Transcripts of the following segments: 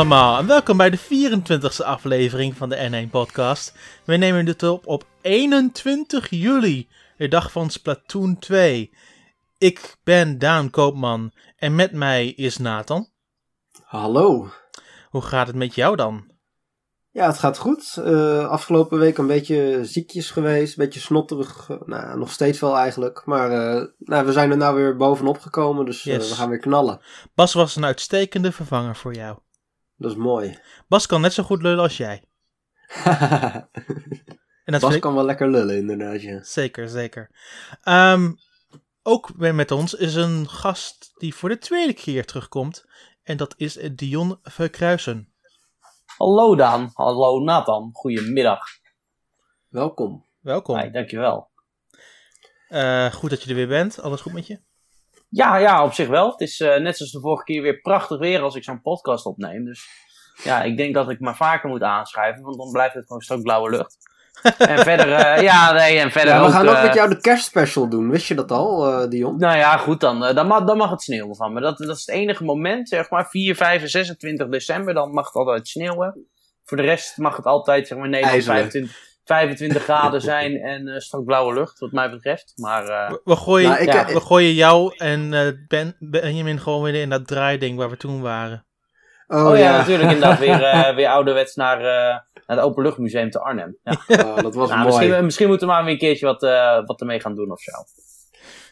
Allemaal en welkom bij de 24e aflevering van de N1 podcast. We nemen dit op op 21 juli, de dag van Splatoon 2. Ik ben Daan Koopman en met mij is Nathan. Hallo. Hoe gaat het met jou dan? Ja, het gaat goed. Uh, afgelopen week een beetje ziekjes geweest, een beetje snotterig. nou, nog steeds wel eigenlijk. Maar uh, nou, we zijn er nou weer bovenop gekomen, dus we gaan weer knallen. Bas was een uitstekende vervanger voor jou. Dat is mooi. Bas kan net zo goed lullen als jij. en dat Bas ik... kan wel lekker lullen, inderdaad. Ja. Zeker, zeker. Um, ook weer met ons is een gast die voor de tweede keer terugkomt. En dat is Dion Verkruisen. Hallo Daan, hallo Nathan, goedemiddag. Welkom. Welkom. Hi, dankjewel. Uh, goed dat je er weer bent, alles goed met je? Ja, ja, op zich wel. Het is uh, net zoals de vorige keer weer prachtig weer als ik zo'n podcast opneem. Dus ja, ik denk dat ik maar vaker moet aanschrijven, want dan blijft het gewoon straks blauwe lucht. en verder, uh, ja, nee, en verder. Ja, we ook, gaan ook uh, met jou de kerstspecial doen. Wist je dat al, uh, Dion? Nou ja, goed dan. dan, mag, dan mag het sneeuwen van me. Dat, dat is het enige moment, zeg maar. 4, 5 en 26 december, dan mag het altijd sneeuwen. Voor de rest mag het altijd, zeg maar, Nederland 25, 25 graden zijn en straks blauwe lucht, wat mij betreft. Maar, we, we, gooien, nou, ik, ja, we gooien jou en ben, Benjamin gewoon weer in dat draaiding waar we toen waren. Oh, oh ja, ja, natuurlijk. Inderdaad, weer, weer ouderwets naar naar het Openluchtmuseum te Arnhem. Ja. Oh, dat was nou, mooi. Misschien, misschien, moeten we maar weer een keertje wat, uh, wat ermee gaan doen of zo.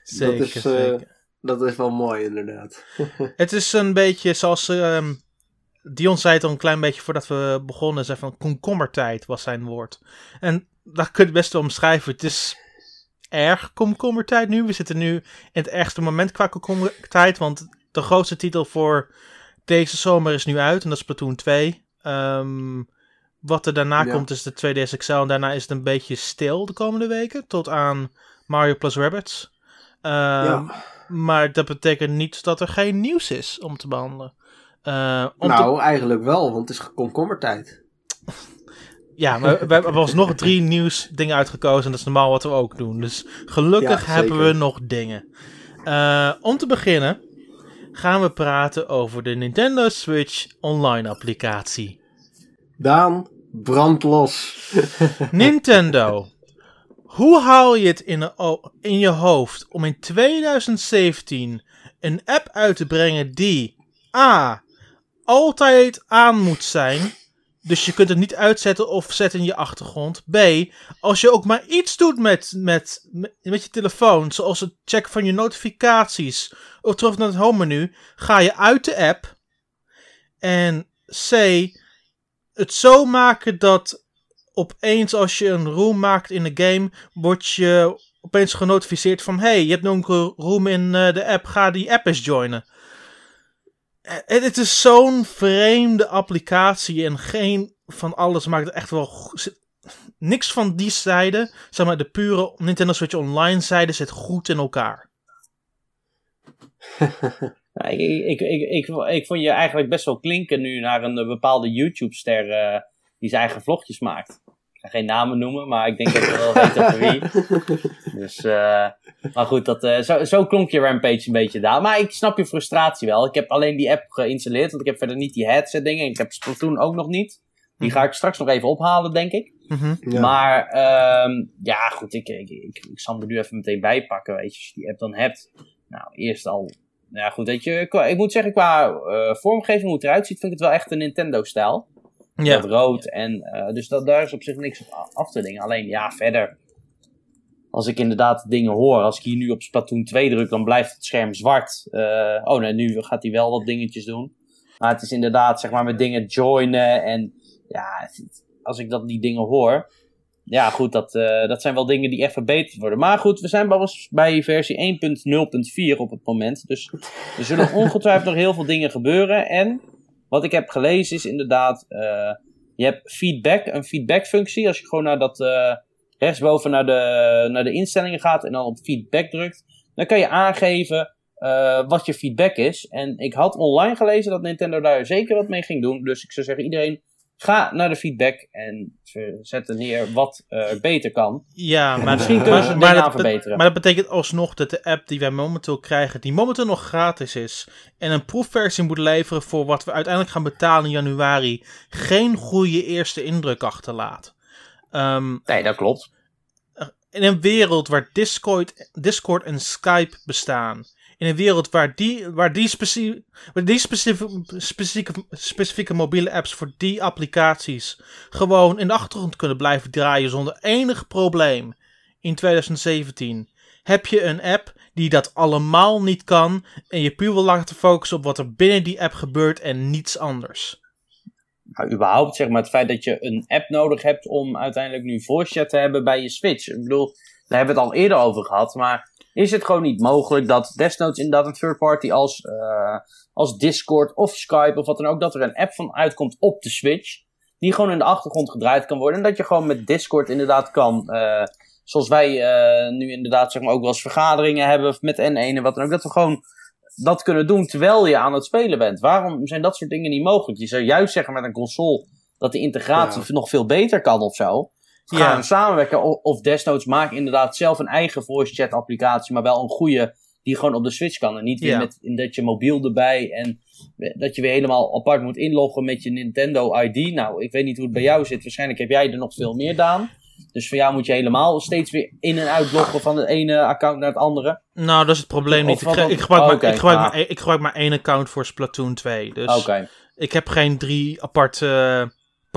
Zeker, dat is, uh, zeker. Dat is wel mooi, inderdaad. het is een beetje zoals... Um, Dion zei het al een klein beetje voordat we begonnen. Zei van komkommertijd was zijn woord. En dat kun je best wel omschrijven. Het is erg komkommertijd nu. We zitten nu in het ergste moment qua komkommertijd. Want de grootste titel voor deze zomer is nu uit. En dat is Platoon 2. Um, wat er daarna ja. komt is de 2DS XL. En daarna is het een beetje stil de komende weken. Tot aan Mario plus Rabbids. Uh, ja. Maar dat betekent niet dat er geen nieuws is om te behandelen. Om nou, te... eigenlijk wel, want het is komkommertijd. ja, maar we hebben alsnog drie nieuws dingen uitgekozen. En dat is normaal wat we ook doen. Dus gelukkig ja, hebben we nog dingen. Uh, om te beginnen gaan we praten over de Nintendo Switch online applicatie. Daan, brand los. Nintendo. Hoe haal je het in, in je hoofd om in 2017 een app uit te brengen die A. altijd aan moet zijn. Dus je kunt het niet uitzetten of zetten in je achtergrond. B. Als je ook maar iets doet met, met, met je telefoon, zoals het checken van je notificaties of terug naar het home menu, ga je uit de app. En C het zo maken dat opeens als je een room maakt in de game, word je opeens genotificeerd van hey, je hebt nu een room in uh, de app, ga die app eens joinen. Het, het is zo'n vreemde applicatie en geen van alles maakt echt wel niks van die zijde, zeg maar de pure Nintendo Switch Online zijde zit goed in elkaar. Ik, ik, ik, ik, vond je eigenlijk best wel klinken nu naar een bepaalde YouTube-ster uh, die zijn eigen vlogjes maakt. Ga geen namen noemen, maar ik denk dat je wel weet over wie. Dus, uh, maar goed, dat, uh, zo, zo klonk je Rampage een beetje daar. Maar ik snap je frustratie wel. Ik heb alleen die app geïnstalleerd, want ik heb verder niet die headset dingen. Ik heb Splatoon ook nog niet. Die ga ik straks nog even ophalen, denk ik. Mm -hmm. ja. Maar um, ja, goed, ik, ik, ik, ik zal hem er nu even meteen bij pakken, weet je, als je die app dan hebt. Nou, eerst al nou ja, goed, weet je, ik moet zeggen, qua uh, vormgeving, hoe het eruit ziet, vind ik het wel echt een Nintendo-stijl. Ja. Met rood en, uh, dus dat, daar is op zich niks op af te dingen. Alleen, ja, verder, als ik inderdaad dingen hoor, als ik hier nu op Splatoon 2 druk, dan blijft het scherm zwart. Uh, oh nee, nu gaat hij wel wat dingetjes doen. Maar het is inderdaad, zeg maar, met dingen joinen en, ja, als ik dat die dingen hoor, ja, goed, dat, uh, dat zijn wel dingen die echt verbeterd worden. Maar goed, we zijn bij versie 1.0.4 op het moment. Dus er zullen ongetwijfeld nog heel veel dingen gebeuren. En wat ik heb gelezen is inderdaad, uh, je hebt feedback, een feedback-functie. Als je gewoon naar dat uh, rechtsboven naar de, naar de instellingen gaat en dan op feedback drukt, dan kan je aangeven wat je feedback is. En ik had online gelezen dat Nintendo daar zeker wat mee ging doen. Dus ik zou zeggen, iedereen Ga naar de feedback en zet er neer wat er beter kan. Ja, maar misschien kunnen ze het maar, dat, verbeteren. Maar dat betekent alsnog dat de app die wij momenteel krijgen, die momenteel nog gratis is, en een proefversie moet leveren voor wat we uiteindelijk gaan betalen in januari, geen goede eerste indruk achterlaat. Um, nee, dat klopt. In een wereld waar Discord, Discord en Skype bestaan, in een wereld waar die, waar die, waar die specifieke, specifieke, specifieke mobiele apps voor die applicaties gewoon in de achtergrond kunnen blijven draaien zonder enig probleem in 2017, heb je een app die dat allemaal niet kan en je puur wil laten focussen op wat er binnen die app gebeurt en niets anders. Nou, überhaupt zeg maar het feit dat je een app nodig hebt om uiteindelijk nu voice chat te hebben bij je Switch. Ik bedoel, daar hebben we het al eerder over gehad, maar is het gewoon niet mogelijk dat desnoods inderdaad een third party als, uh, als Discord of Skype of wat dan ook, dat er een app van uitkomt op de Switch, die gewoon in de achtergrond gedraaid kan worden. En dat je gewoon met Discord inderdaad kan, uh, zoals wij uh, nu inderdaad zeg maar ook wel eens vergaderingen hebben met N1 en wat dan ook, dat we gewoon dat kunnen doen terwijl je aan het spelen bent. Waarom zijn dat soort dingen niet mogelijk? Je zou juist zeggen met een console dat de integratie nog veel beter kan of zo. Gaan ja. samenwerken. Of, of desnoods maak inderdaad zelf een eigen voice chat applicatie, maar wel een goede die gewoon op de Switch kan. En niet weer met dat je mobiel erbij en dat je weer helemaal apart moet inloggen met je Nintendo ID. Nou, ik weet niet hoe het bij jou zit. Waarschijnlijk heb jij er nog veel meer, Daan. Dus voor jou moet je helemaal steeds weer in- en uitloggen van het ene account naar het andere. Nou, dat is het probleem niet. Ik, ik, gebruik maar, ik, gebruik maar, ik gebruik maar één account voor Splatoon 2. Dus ik heb geen drie aparte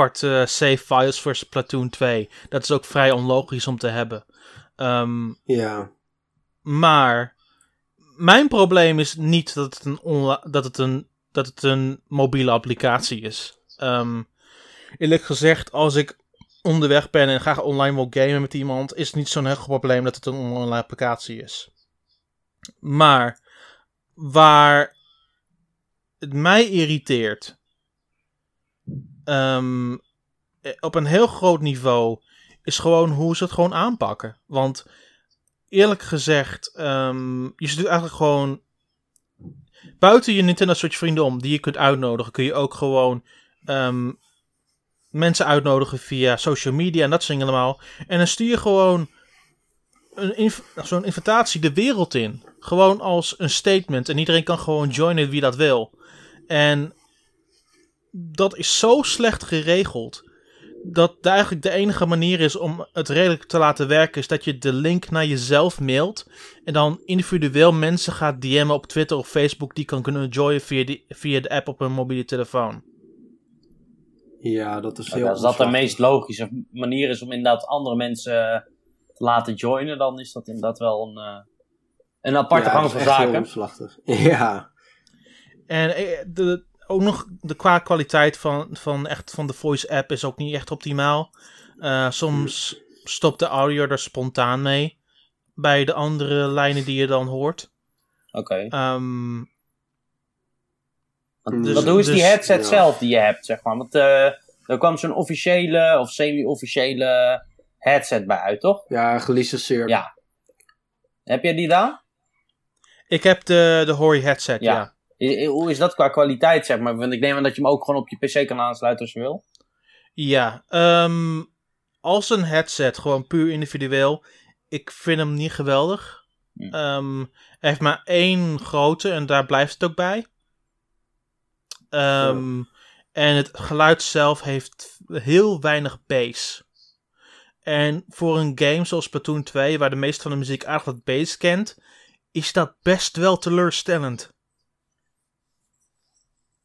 aparte save files voor Splatoon 2. Dat is ook vrij onlogisch om te hebben. Um, ja. Maar mijn probleem is niet dat het een, dat het een, dat het een mobiele applicatie is. Um, eerlijk gezegd, als ik onderweg ben en graag online wil gamen met iemand, is het niet zo'n heel probleem dat het een online applicatie is. Maar waar het mij irriteert um, op een heel groot niveau is gewoon hoe ze het gewoon aanpakken. Want eerlijk gezegd, um, je zit eigenlijk gewoon. Buiten je Nintendo Switch vrienden om, die je kunt uitnodigen, kun je ook gewoon um, mensen uitnodigen via social media en dat soort dingen allemaal. En dan stuur je gewoon zo'n invitatie de wereld in. Gewoon als een statement. En iedereen kan gewoon joinen wie dat wil. En dat is zo slecht geregeld. Dat de, eigenlijk de enige manier is om het redelijk te laten werken, is dat je de link naar jezelf mailt. En dan individueel mensen gaat DM'en op Twitter of Facebook die kan kunnen joinen via, die, via de app op een mobiele telefoon. Ja, dat is heel Als dat de meest logische manier is om inderdaad andere mensen te laten joinen, dan is dat inderdaad wel een, uh, een aparte ja, gang van zaken. Ja. En eh, de, ook nog de qua kwaliteit van, van, echt van de voice app is ook niet echt optimaal. Uh, soms stopt de audio er spontaan mee. Bij de andere lijnen die je dan hoort. Oké. Okay. Um, dus, Wat hoe is die dus- headset zelf die je hebt, zeg maar? Want uh, er kwam zo'n officiële of semi-officiële headset bij uit, toch? Ja, gelicenseerd. Ja. Heb jij die dan? Ik heb de, de Hori headset, ja. Hoe is dat qua kwaliteit, zeg maar? Want ik neem aan dat je hem ook gewoon op je PC kan aansluiten als je wil. Ja, um, als een headset, gewoon puur individueel. Ik vind hem niet geweldig. Hm. Um, hij heeft maar één grote en daar blijft het ook bij. Um, En het geluid zelf heeft heel weinig bass. En voor een game zoals Splatoon 2, waar de meeste van de muziek eigenlijk wat bass kent, is dat best wel teleurstellend.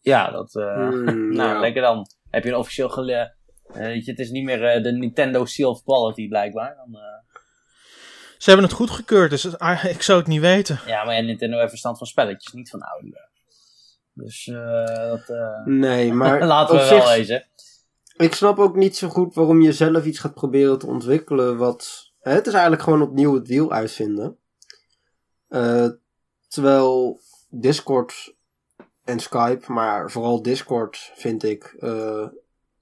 Ja, dat. Uh, nou, lekker dan. Heb je een officieel gele. Uh, weet je, het is niet meer uh, de Nintendo Seal of Quality blijkbaar. Dan, Ze hebben het goedgekeurd, dus ik zou het niet weten. Ja, maar Nintendo heeft verstand van spelletjes, niet van audio. Dus dat. nee, maar. laten we wel wezen. Ik snap ook niet zo goed waarom je zelf iets gaat proberen te ontwikkelen. Wat. Hè, het is eigenlijk gewoon opnieuw het wiel uitvinden. terwijl Discord en Skype, maar vooral Discord vind ik uh,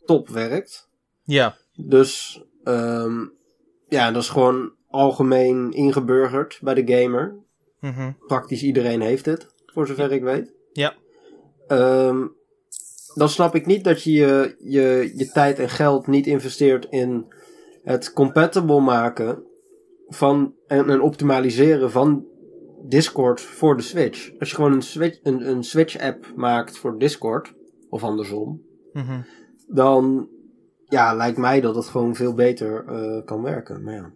top werkt. Ja. Dus um, ja, dat is gewoon algemeen ingeburgerd bij de gamer. Mm Praktisch iedereen heeft het, voor zover ik weet. Ja. Um, dan snap ik niet dat je je, je je tijd en geld niet investeert in het compatible maken van, en, en optimaliseren van Discord voor de Switch. Als je gewoon een Switch, een, een Switch app maakt voor Discord, of andersom, Mhm. dan ja, lijkt mij dat het gewoon veel beter eh, kan werken. Maar ja.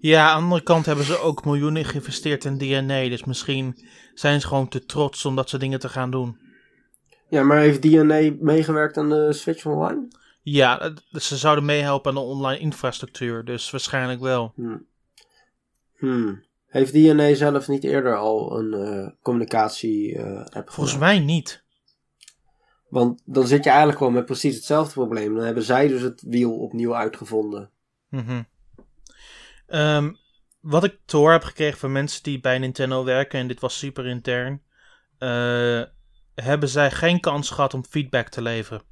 Ja, aan de andere kant hebben ze ook miljoenen geïnvesteerd in DNA. Dus misschien zijn ze gewoon te trots om dat soort dingen te gaan doen. ja, maar heeft DNA meegewerkt aan de Switch Online? Ja, ze zouden meehelpen aan de online infrastructuur. Dus waarschijnlijk wel. Hmm. Hmm. Heeft DNA zelf niet eerder al een eh, communicatie-app Volgens mij niet. Want dan zit je eigenlijk gewoon met precies hetzelfde probleem. Dan hebben zij dus het wiel opnieuw uitgevonden. Mhm. Ehm, wat ik te horen heb gekregen van mensen die bij Nintendo werken, en dit was super intern, eh, hebben zij geen kans gehad om feedback te leveren.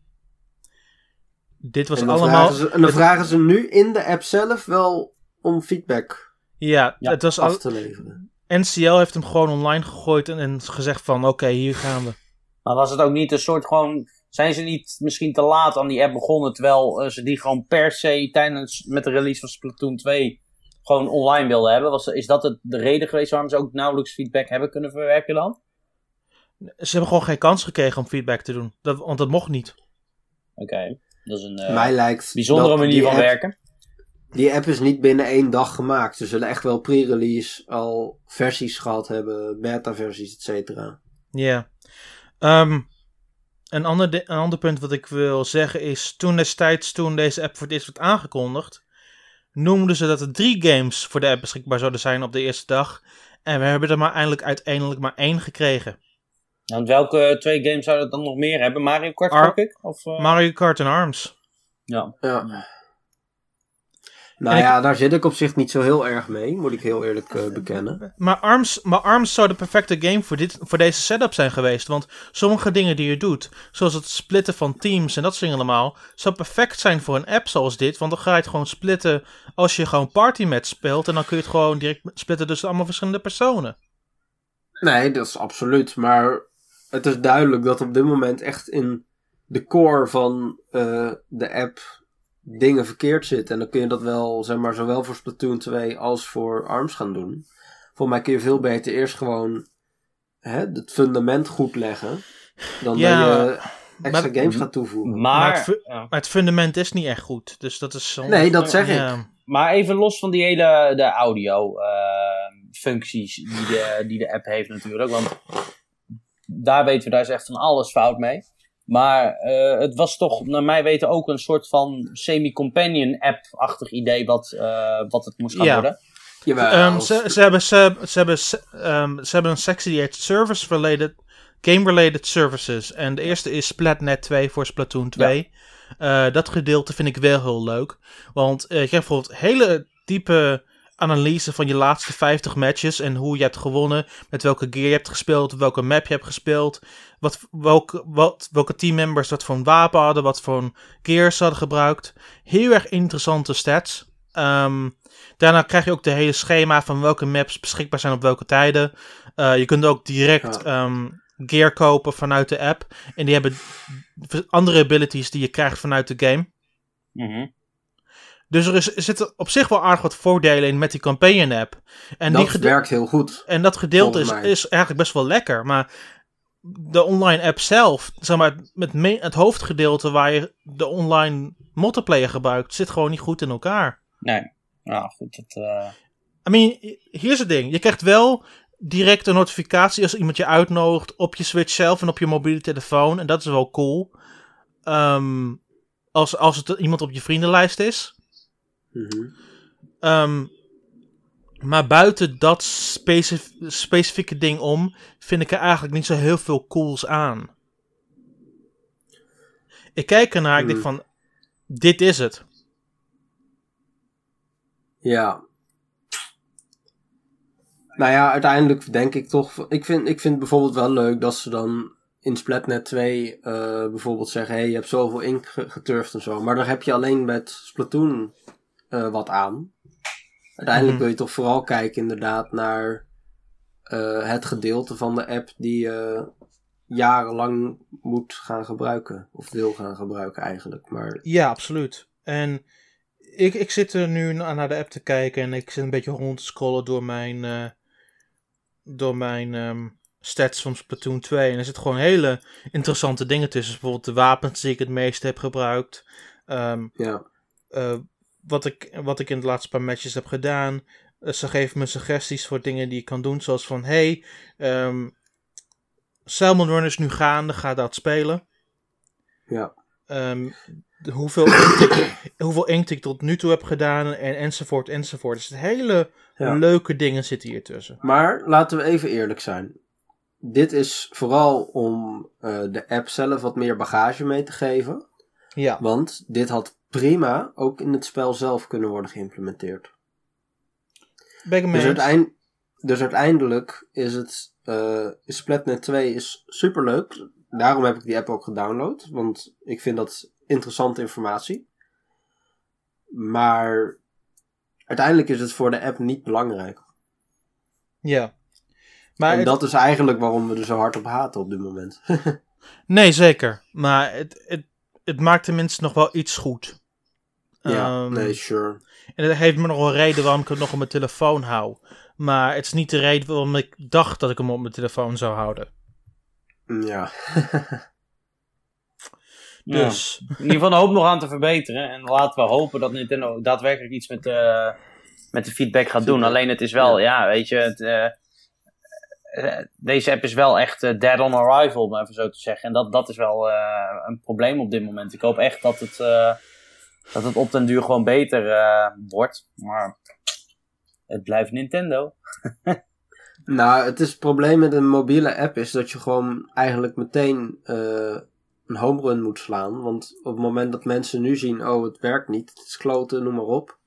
Dit was en allemaal. vragen ze, en dan vragen ze nu in de app zelf wel om feedback Ja, Ja, het was af te leveren. NCL heeft hem gewoon online gegooid en, en gezegd van oké, hier gaan we. Maar was het ook niet een soort gewoon. Zijn ze niet misschien te laat aan die app begonnen, terwijl eh, ze die gewoon per se tijdens met de release van Splatoon 2 gewoon online wilden hebben? Was, is dat het, de reden geweest waarom ze ook nauwelijks feedback hebben kunnen verwerken dan? Ze hebben gewoon geen kans gekregen om feedback te doen. Dat, want dat mocht niet. Oké, dat is een eh, Mij lijkt bijzondere manier van app- werken. Die app is niet binnen één dag gemaakt. Ze zullen echt wel pre-release al versies gehad hebben, beta-versies, et cetera. Ja. Ehm, een, ander een ander punt wat ik wil zeggen is, toen destijds, toen deze app voor het eerst werd aangekondigd, noemden ze dat er drie games voor de app beschikbaar zouden zijn op de eerste dag. En we hebben er maar eindelijk uiteindelijk maar één gekregen. Nou, welke twee games zouden het dan nog meer hebben? Mario Kart, Ar- gok ik? Of, eh, Mario Kart en ARMS. ja. Ja. Nou ik- ja, daar zit ik op zich niet zo heel erg mee, moet ik heel eerlijk eh, bekennen. Maar ARMS, maar ARMS zou de perfecte game voor, dit, voor deze setup zijn geweest. Want sommige dingen die je doet, zoals het splitten van teams en dat soort dingen allemaal, zou perfect zijn voor een app zoals dit. Want dan ga je het gewoon splitten als je gewoon party match speelt. En dan kun je het gewoon direct splitten tussen allemaal verschillende personen. Nee, dat is absoluut. Maar het is duidelijk dat op dit moment echt in de core van eh, de app dingen verkeerd zitten. En dan kun je dat wel, zeg maar, zowel voor Splatoon 2 als voor ARMS gaan doen. Volgens mij kun je veel beter eerst gewoon hè, het fundament goed leggen. Dan Ja, dat je extra maar- games gaat toevoegen. Maar, Maar het fu- ja. Maar het fundament is niet echt goed. Dus dat is. Nee, dat zeg ik. Ja. maar even los van die hele de audio eh, functies die de, die de app heeft natuurlijk. Want daar weten we, daar is echt van alles fout mee. Maar eh, het was toch, naar mij weten, ook een soort van semi-companion app-achtig idee wat, eh, wat het moest gaan Ja. worden. Jawel. Ehm, ze, ze, hebben, ze, ze, hebben, ehm, ze hebben een sectie die heet Service-Related, Game-Related Services. En de eerste is Splatnet 2 voor Splatoon 2. Eh, dat gedeelte vind ik wel heel leuk. Want eh, je krijgt bijvoorbeeld hele diepe analyse van je laatste 50 matches. En hoe je hebt gewonnen. Met welke gear je hebt gespeeld. Welke map je hebt gespeeld. Wat, welke, wat, welke teammembers wat voor een wapen hadden. Wat voor een gears ze hadden gebruikt. Heel erg interessante stats. Ehm, daarna krijg je ook de hele schema van welke maps beschikbaar zijn op welke tijden. Eh, je kunt ook direct ehm, gear kopen vanuit de app. En die hebben andere abilities die je krijgt vanuit de game. Mhm. Dus er, is, er zitten op zich wel aardig wat voordelen in met die Companion app. En, dat die werkt heel goed. en dat gedeelte is, is eigenlijk best wel lekker. Maar de online app zelf, zeg maar, met me- het hoofdgedeelte waar je de online multiplayer gebruikt, zit gewoon niet goed in elkaar. Nee, nou goed. Dat, eh, I mean, hier is het ding. Je krijgt wel direct een notificatie als iemand je uitnodigt op je Switch zelf en op je mobiele telefoon. En dat is wel cool. Ehm, als, als het iemand op je vriendenlijst is. Mhm. Ehm, maar buiten dat specif- specifieke ding om, vind ik er eigenlijk niet zo heel veel cools aan. Ik kijk ernaar, ik denk Hmm. van, dit is het. Ja. Nou ja, uiteindelijk denk ik toch. Ik vind, ik vind bijvoorbeeld wel leuk dat ze dan in Splatnet 2 eh, bijvoorbeeld zeggen: hé, hey, je hebt zoveel ink ge- geturfd en zo. Maar daar heb je alleen met Splatoon eh, wat aan. Uiteindelijk Mhm. wil je toch vooral kijken, inderdaad, naar eh, het gedeelte van de app die, eh, jarenlang moet gaan gebruiken. Of wil gaan gebruiken eigenlijk. Maar Ja, absoluut. En ik, ik zit er nu na- naar de app te kijken en ik zit een beetje rond te scrollen door mijn, eh, door mijn ehm, stats van Splatoon 2. En er zitten gewoon hele interessante dingen tussen. Bijvoorbeeld de wapens die ik het meest heb gebruikt. Ehm, ja, wat, ik, wat ik in de laatste paar matches heb gedaan. Eh, ze geven me suggesties voor dingen die ik kan doen. Zoals van, hey, ehm Salmon Run is nu gaande, ga dat spelen. ja. Ehm, hoeveel, inkt ik, hoeveel inkt ik tot nu toe heb gedaan en, enzovoort enzovoort. Dus hele Ja. leuke dingen zitten hier tussen. Maar laten we even eerlijk zijn. Dit is vooral om eh, de app zelf wat meer bagage mee te geven. Ja, Want dit had prima ook in het spel zelf kunnen worden geïmplementeerd. ben ik Dus, uiteind- dus uiteindelijk is het. is Splatnet 2 is superleuk. Daarom heb ik die app ook gedownload. Want ik vind dat interessante informatie. Maar uiteindelijk is het voor de app niet belangrijk. Ja. Maar en het- dat is eigenlijk waarom we er zo hard op haten op dit moment. Nee, zeker. Maar het, het, het maakt tenminste nog wel iets goed. ja, Ehm, nee, sure. En dat heeft me nog wel reden waarom ik het nog op mijn telefoon hou. Maar het is niet de reden waarom ik dacht dat ik hem op mijn telefoon zou houden. Ja. Ja. Dus, In ieder geval een hoop nog aan te verbeteren. En laten we hopen dat Nintendo daadwerkelijk iets met de, met de feedback gaat doen. Alleen het is wel, ja, weet je, het, eh, eh, deze app is wel echt eh, dead on arrival, om even zo te zeggen. En dat, dat is wel eh, een probleem op dit moment. Ik hoop echt dat het, eh, dat het op den duur gewoon beter eh, wordt. Maar het blijft Nintendo. Nou, het, is, het probleem met een mobiele app is dat je gewoon eigenlijk meteen eh, een home run moet slaan. Want op het moment dat mensen nu zien, oh het werkt niet, het is kloten, noem maar op.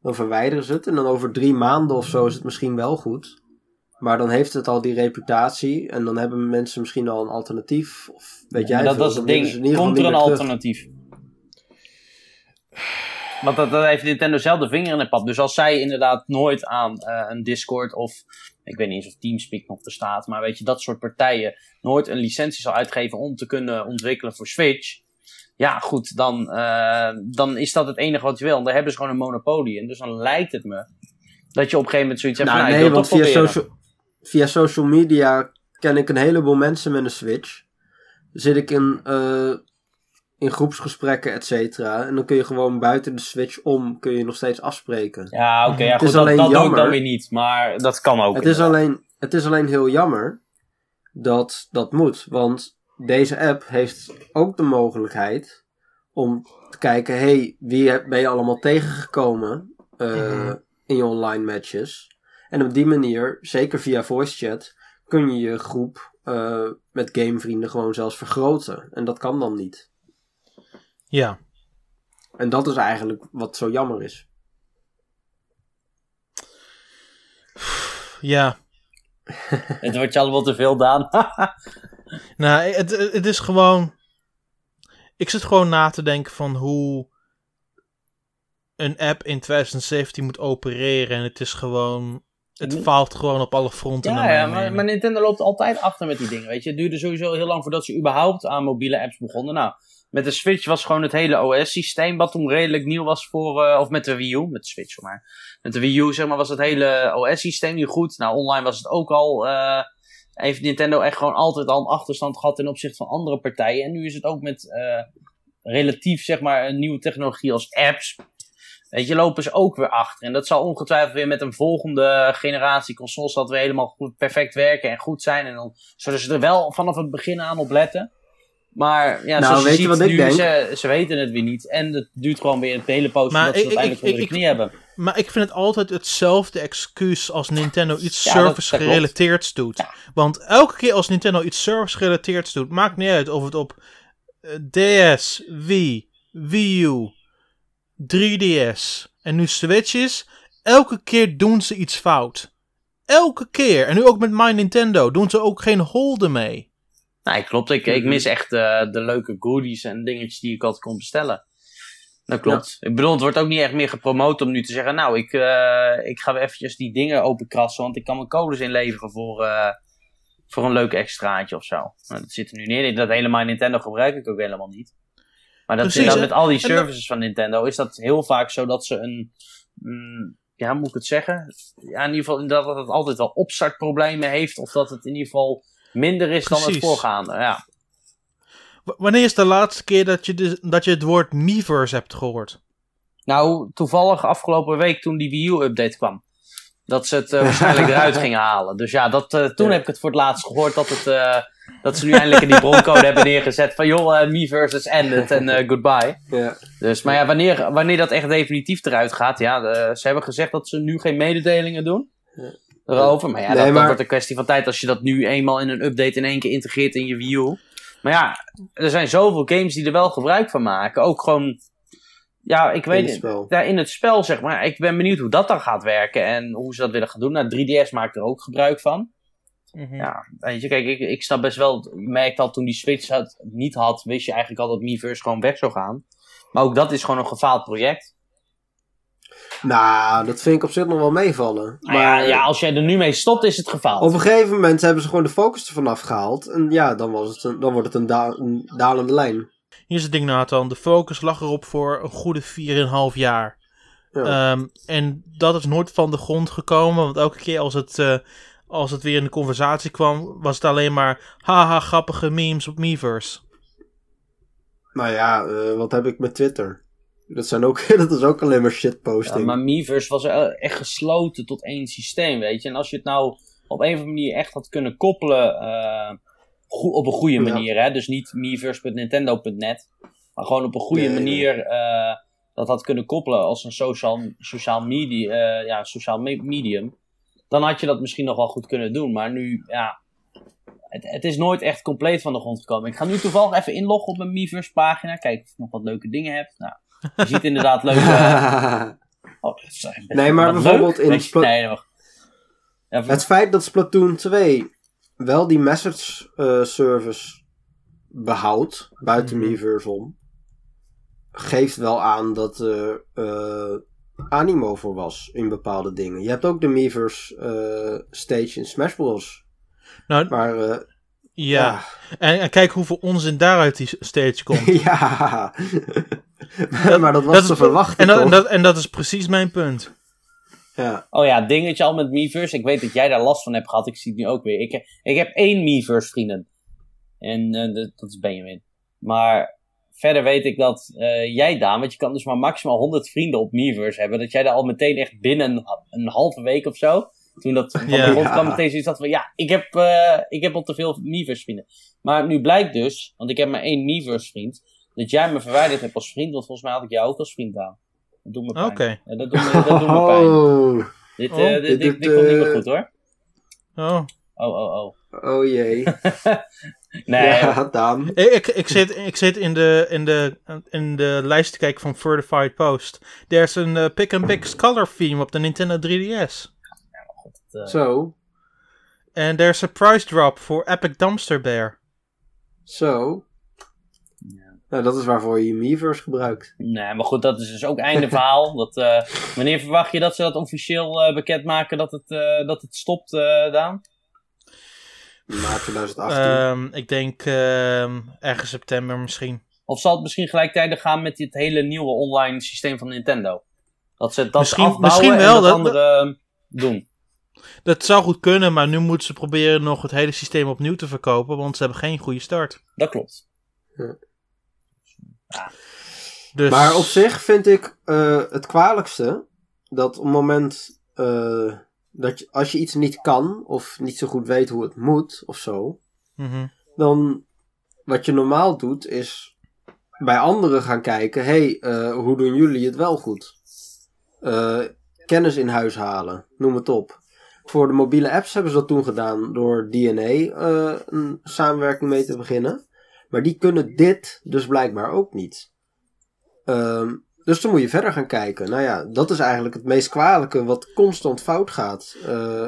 Dan verwijderen ze het en dan over drie maanden of zo is het misschien wel goed. Maar dan heeft het al die reputatie en dan hebben mensen misschien al een alternatief. Of weet jij Maar dat, is het ding. Komt er een alternatief? Want dat, dat heeft Nintendo zelf de vinger in de pap. Dus als zij inderdaad nooit aan eh, een Discord of... Ik weet niet eens of Teamspeak nog bestaat. Maar weet je, dat soort partijen nooit een licentie zal uitgeven om te kunnen ontwikkelen voor Switch. Ja, goed, dan, eh, dan is dat het enige wat je wil. En daar hebben ze gewoon een monopolie. En dus dan lijkt het me dat je op een gegeven moment zoiets hebt Nou, van... Nou, nee, want via social, via social media ken ik een heleboel mensen met een Switch. Zit ik in, eh, in groepsgesprekken, et cetera. En dan kun je gewoon buiten de Switch om, kun je nog steeds afspreken. Ja, oké, ja, Het goed, is dat, alleen dat doe ik jammer. dan weer niet. Maar dat kan ook. Het is, inderdaad. alleen, het is alleen heel jammer dat dat moet. Want deze app heeft ook de mogelijkheid om te kijken... hey, wie ben je allemaal tegengekomen eh, Mhm. in je online matches? En op die manier, zeker via voice chat... kun je je groep eh, met gamevrienden gewoon zelfs vergroten. En dat kan dan niet. ja. En dat is eigenlijk wat zo jammer is. Ja. Het wordt je allemaal te veel, Daan. Nou, het, het is gewoon... Ik zit gewoon na te denken van hoe een app in 2017 moet opereren. En het is gewoon... Het faalt gewoon op alle fronten. Ja, ja maar, maar Nintendo loopt altijd achter met die dingen. Weet je, het duurde sowieso heel lang voordat ze überhaupt aan mobiele apps begonnen. Nou, met de Switch was gewoon het hele OS-systeem, wat toen redelijk nieuw was voor. eh, of met de Wii U, met de Switch mij. Met de Wii U, zeg maar, was het hele OS-systeem niet goed. Nou, online was het ook al. eh, heeft Nintendo echt gewoon altijd al een achterstand gehad ten opzichte van andere partijen. En nu is het ook met eh, relatief, zeg maar, een nieuwe technologie als apps. Weet je, lopen ze ook weer achter. En dat zal ongetwijfeld weer met een volgende generatie consoles dat weer helemaal goed, perfect werken en goed zijn. En dan zullen ze er wel vanaf het begin aan op letten. Maar ja, Nou, zoals je weet je ziet, wat ik nu, denk? Ze, ze weten het weer niet. En het duurt gewoon weer een hele poos voordat ze ik- het uiteindelijk ik- onder de knie hebben. Maar ik vind het altijd hetzelfde excuus als Nintendo iets Ja, dat- service dat gerelateerds doet. Ja. Want elke keer als Nintendo iets service gerelateerds doet, maakt niet uit of het op eh, DS, Wii, Wii U, 3DS en nu Switch is. Elke keer doen ze iets fout. Elke keer. En nu ook met My Nintendo doen ze ook geen holden mee. Nee, klopt. Ik, ik Mhm. mis echt eh, de leuke goodies en dingetjes die ik altijd kon bestellen. Dat klopt. Ik bedoel, het wordt ook niet echt meer gepromoot om nu te zeggen... Nou, ik, eh, ik ga weer eventjes die dingen openkrassen... want ik kan mijn codes inleveren voor, eh, voor een leuk extraatje of zo. Nou, dat zit er nu niet in. Dat helemaal Nintendo gebruik ik ook helemaal niet. Maar dat, Precies, met al die dat- services van Nintendo is dat heel vaak zo dat ze een. mm, ja, hoe moet ik het zeggen? Ja, in ieder geval dat het altijd wel opstartproblemen heeft. Of dat het in ieder geval minder is dan het voorgaande. Ja. W- wanneer is de laatste keer dat je, de, dat je het woord Miiverse hebt gehoord? Nou, toevallig afgelopen week toen die Wii U-update kwam. Dat ze het eh, waarschijnlijk eruit gingen halen. Dus ja, dat, eh, toen Ja. heb ik het voor het laatst gehoord dat, het, eh, dat ze nu eindelijk in die broncode hebben neergezet van joh, eh me versus ended en eh, goodbye. Ja. Dus, maar ja, wanneer, wanneer dat echt definitief eruit gaat, ja, de- ze hebben gezegd dat ze nu geen mededelingen doen. Ja. Erover, maar ja, Nee, dat, dat wordt een kwestie van tijd als je dat nu eenmaal in een update in één keer integreert in je Wii U. Maar ja, er zijn zoveel games die er wel gebruik van maken. Ook gewoon, ja, ik weet In het ja, in het spel, zeg maar. Ik ben benieuwd hoe dat dan gaat werken en hoe ze dat willen gaan doen. Nou, 3DS maakt er ook gebruik van. Ja, weet je, kijk, ik, ik snap best wel. Je merkt al toen die Switch had, niet had, wist je eigenlijk al dat Miiverse gewoon weg zou gaan. Maar ook dat is gewoon een gefaald project. Nou, dat vind ik op zich nog wel meevallen. Maar Maar ja, ja, als jij er nu mee stopt, is het gefaald. op een gegeven moment hebben ze gewoon de focus ervan afgehaald. En ja, dan, was het een, dan wordt het een, da- een dalende lijn. Hier is het ding, Nathan. De focus lag erop voor een goede 4,5 jaar. Ja. Ehm, en dat is nooit van de grond gekomen. Want elke keer als het, eh, als het weer in de conversatie kwam, was het alleen maar haha grappige memes op Miiverse. Nou ja, eh, wat heb ik met Twitter? Dat, zijn ook, dat is ook alleen maar Ja, shitposting. maar Miiverse was echt gesloten tot één systeem, weet je. En als je het nou op een of andere manier echt had kunnen koppelen, eh, go- op een goede Ja. manier, hè. Dus niet Miiverse.nintendo.net, maar gewoon op een goede Nee, manier eh, dat had kunnen koppelen als een sociaal, sociaal, media, eh, ja, sociaal me- medium. Dan had je dat misschien nog wel goed kunnen doen. Maar nu, ja, het, het is nooit echt compleet van de grond gekomen. Ik ga nu toevallig even inloggen op mijn Miiverse pagina, kijken of ik nog wat leuke dingen heb. Nou, je ziet inderdaad leuke... Oh, Nee, maar bijvoorbeeld leuk. in Spla- Nee, wacht. Ja, voor- Het feit dat Splatoon 2 wel die message eh, service behoudt, buiten Mhm. Miiverse om, geeft wel aan dat er eh, animo voor was in bepaalde dingen. Je hebt ook de Miiverse eh, stage in Smash Bros. Nou, Maar eh, ja. En, en kijk hoeveel onzin daaruit die stage komt. ja. maar dat was dat is- te verwachten, En dat, en, toch? dat, en dat is precies mijn punt. Ja. Oh ja, dingetje al met Miiverse. Ik weet dat jij daar last van hebt gehad. Ik zie het nu ook weer. Ik, heb- ik heb één Miiverse vrienden. En eh, dat- dat is Benjamin. Maar verder weet ik dat eh, jij, Daan, want je kan dus maar maximaal 100 vrienden op Miiverse hebben. Dat jij daar al meteen echt binnen een, een halve week of zo. Toen dat van Ja. de grond kwam, meteen zoiets had van ja, ik heb, eh, ik heb al te veel Miiverse vrienden. Maar nu blijkt dus, want ik heb maar één Miiverse vriend, dat jij me verwijderd hebt als vriend. Want volgens mij had ik jou ook als vriend aan. Dat doet me pijn. Oké. Ja, dat doet me, dat doet me pijn. Oh, Dit, Oh, eh, dit, dit- dit, komt niet meer goed hoor. Oh. Oh, oh, oh. oh jee. Nee, Ja, Daan. Ik, ik, ik, zit, ik zit in de, in, de, in de lijst te kijken van Certified Post. There's een eh, pick-and-pick color theme op de Nintendo 3DS. eh, Zo. En there's a price drop voor Epic Dumpster Bear. Zo. Nou, dat is waarvoor je Miiverse gebruikt. nee, maar goed, dat is dus ook einde verhaal. Dat, eh, wanneer verwacht je dat ze dat officieel eh, bekendmaken dat het, eh, dat het stopt, eh, Daan? Maart 2018. Ehm, ik denk ehm, ergens september misschien. Of zal het misschien gelijktijdig gaan met dit hele nieuwe online systeem van Nintendo? Dat ze dat Misschien- afbouwen misschien wel, en dat dat- andere eh, doen. Dat zou goed kunnen, maar nu moeten ze proberen nog het hele systeem opnieuw te verkopen, want ze hebben geen goede start. Dat klopt. Dus, Maar op zich vind ik eh, het kwalijkste dat op het moment eh, dat je, als je iets niet kan of niet zo goed weet hoe het moet of zo, Mhm. dan wat je normaal doet is bij anderen gaan kijken, hé, hey, eh, hoe doen jullie het wel goed? Eh, kennis in huis halen, noem het op. Voor de mobiele apps hebben ze dat toen gedaan door DNA eh, een samenwerking mee te beginnen. Maar die kunnen dit dus blijkbaar ook niet. Ehm, dus dan moet je verder gaan kijken. Nou ja, dat is eigenlijk het meest kwalijke wat constant fout gaat. Eh,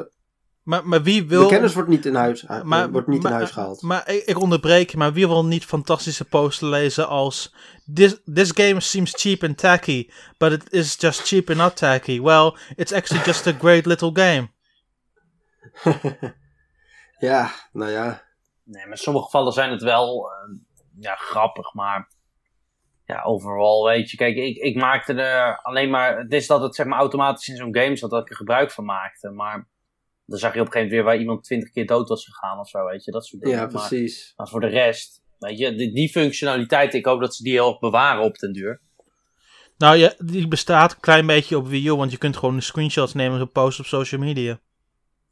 Maar, maar wie wil... de kennis wordt niet in huis, eh, maar, wordt niet maar- in huis gehaald. Maar ik, ik onderbreek je, maar wie wil niet fantastische posts lezen als... This, this game seems cheap and tacky, but it is just cheap and not tacky. Well, it's actually just a great little game. Ja, nou ja. Nee, maar in sommige gevallen zijn het wel eh, ja, grappig, maar ja, overal weet je. Kijk, ik, ik maakte er alleen maar. Het is dat het zeg maar automatisch in zo'n game zat dat ik er gebruik van maakte. Maar dan zag je op een gegeven moment weer waar iemand twintig keer dood was gegaan of zo, weet je. Dat soort dingen. Ja, precies. Maar, voor de rest, weet je, die, die functionaliteit, ik hoop dat ze die heel erg bewaren op den duur. Nou ja, die bestaat een klein beetje op Wii U, want je kunt gewoon de screenshots nemen en posten op social media.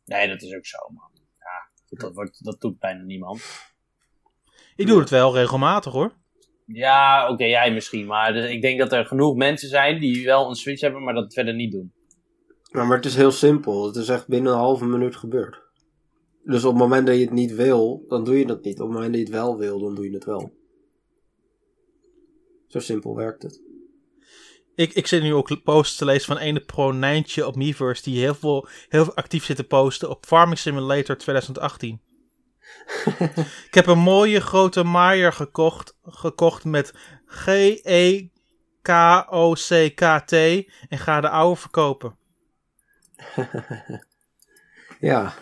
Nee, dat is ook zo, man. Ja, dat, wordt, dat doet bijna niemand. Ik doe het wel regelmatig hoor. Ja, oké, jij misschien. Maar dus ik denk dat er genoeg mensen zijn die wel een Switch hebben, maar dat verder niet doen. Nou, maar het is heel simpel. Het is echt binnen een halve minuut gebeurd. Dus op het moment dat je het niet wil, dan doe je dat niet. Op het moment dat je het wel wil, dan doe je het wel. Zo simpel werkt het. Ik, ik zit nu ook posts te lezen van ene pro Nijntje op Miiverse die heel veel, heel veel actief zit te posten op Farming Simulator 2018. ik heb een mooie grote Maier gekocht, gekocht met G-E-K-O-C-K-T en ga de oude verkopen. Ja.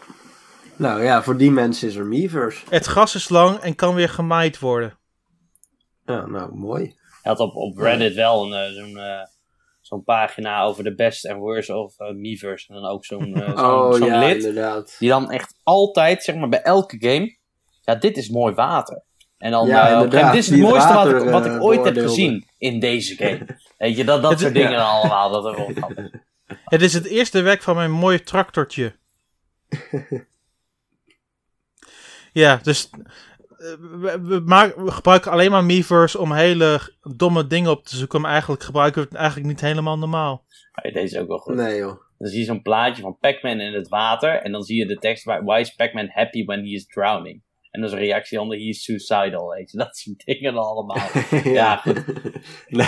Nou ja, voor die mensen is er Miiverse. Het gras is lang en kan weer gemaaid worden. Ja, nou, mooi. Hij had op, op Reddit wel een, eh, zo'n eh, zo'n pagina over de best en worst of eh Miiverse. En dan ook zo'n eh, zo'n oh ja, lid. inderdaad. Die dan echt altijd, zeg maar bij elke game. Ja, dit is mooi water. En dan, Ja, eh, dit is het die mooiste wat, ik, wat ik ooit heb gezien in deze game. Weet je, dat, dat soort dingen ja. allemaal. Dat er. Het is het eerste werk van mijn mooie tractortje. ja, dus we, we, we gebruiken alleen maar Miiverse om hele domme dingen op te zoeken. Maar eigenlijk gebruiken we het eigenlijk niet helemaal normaal. Deze is ook wel goed. Nee joh. Dan zie je zo'n plaatje van Pac-Man in het water. En dan zie je de tekst Why is Pac-Man happy when he is drowning? En dan is een reactie onder he is suicidal. Weet je, dat soort dingen allemaal. Ja, goed. nee,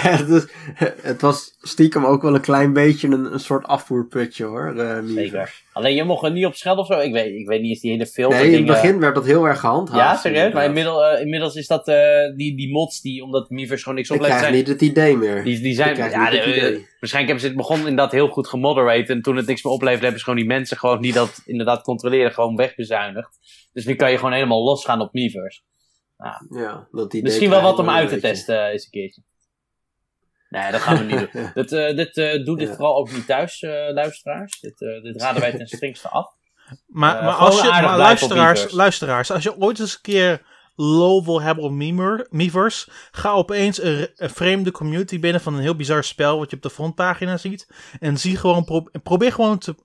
het, was stiekem ook wel een klein beetje een, een soort afvoerputje hoor. Miiverse. Zeker. Alleen je mocht er niet op schelden of zo. Ik weet, ik weet niet of die hele filter Nee, in het dingen- begin werd dat heel erg gehandhaafd. Ja, serieus? Maar eh, inmiddels is dat eh, die, die mods die, omdat Miiverse gewoon niks Ik oplevert, krijg zijn, niet het idee meer. die, die Ik zijn, krijg ja, de-. Waarschijnlijk hebben ze het begonnen inderdaad heel goed gemoderate en toen het niks meer opleverde hebben ze gewoon die mensen gewoon die dat inderdaad controleren gewoon wegbezuinigd. Dus nu kan je gewoon helemaal losgaan op Miiverse. Ja, dat idee Misschien wel wat om uit te testen eh, eens een keertje. Nee, dat gaan we niet doen. Dit, eh, dit, eh, doe dit Ja. vooral ook niet thuis, eh, luisteraars. Dit, eh, dit raden wij ten strengste af. Maar, Eh, maar, als je, maar luisteraars, luisteraars, als je ooit eens een keer low wil hebben op Miiverse, ga opeens een, een vreemde community binnen van een heel bizar spel wat je op de frontpagina ziet. En zie gewoon, pro- probeer gewoon te,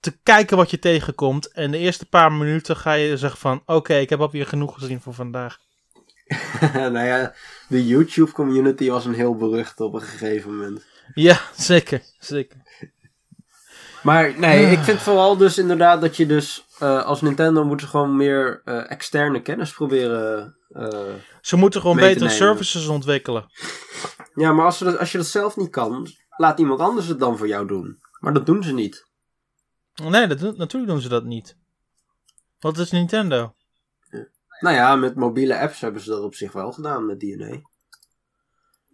te kijken wat je tegenkomt. En de eerste paar minuten ga je zeggen van, oké, ik heb alweer genoeg gezien voor vandaag. nou ja, de YouTube community was een heel berucht op een gegeven moment. Ja, zeker, zeker. Maar nee, ik vind vooral dus inderdaad dat je dus eh, als Nintendo moet je gewoon meer eh, externe kennis proberen. eh, Ze moeten gewoon betere services ontwikkelen. ja, maar als, ze dat, als je dat zelf niet kan, laat iemand anders het dan voor jou doen. Maar dat doen ze niet. Nee, dat, natuurlijk doen ze dat niet. Wat is Nintendo? Nou ja, met mobiele apps hebben ze dat op zich wel gedaan met DNA.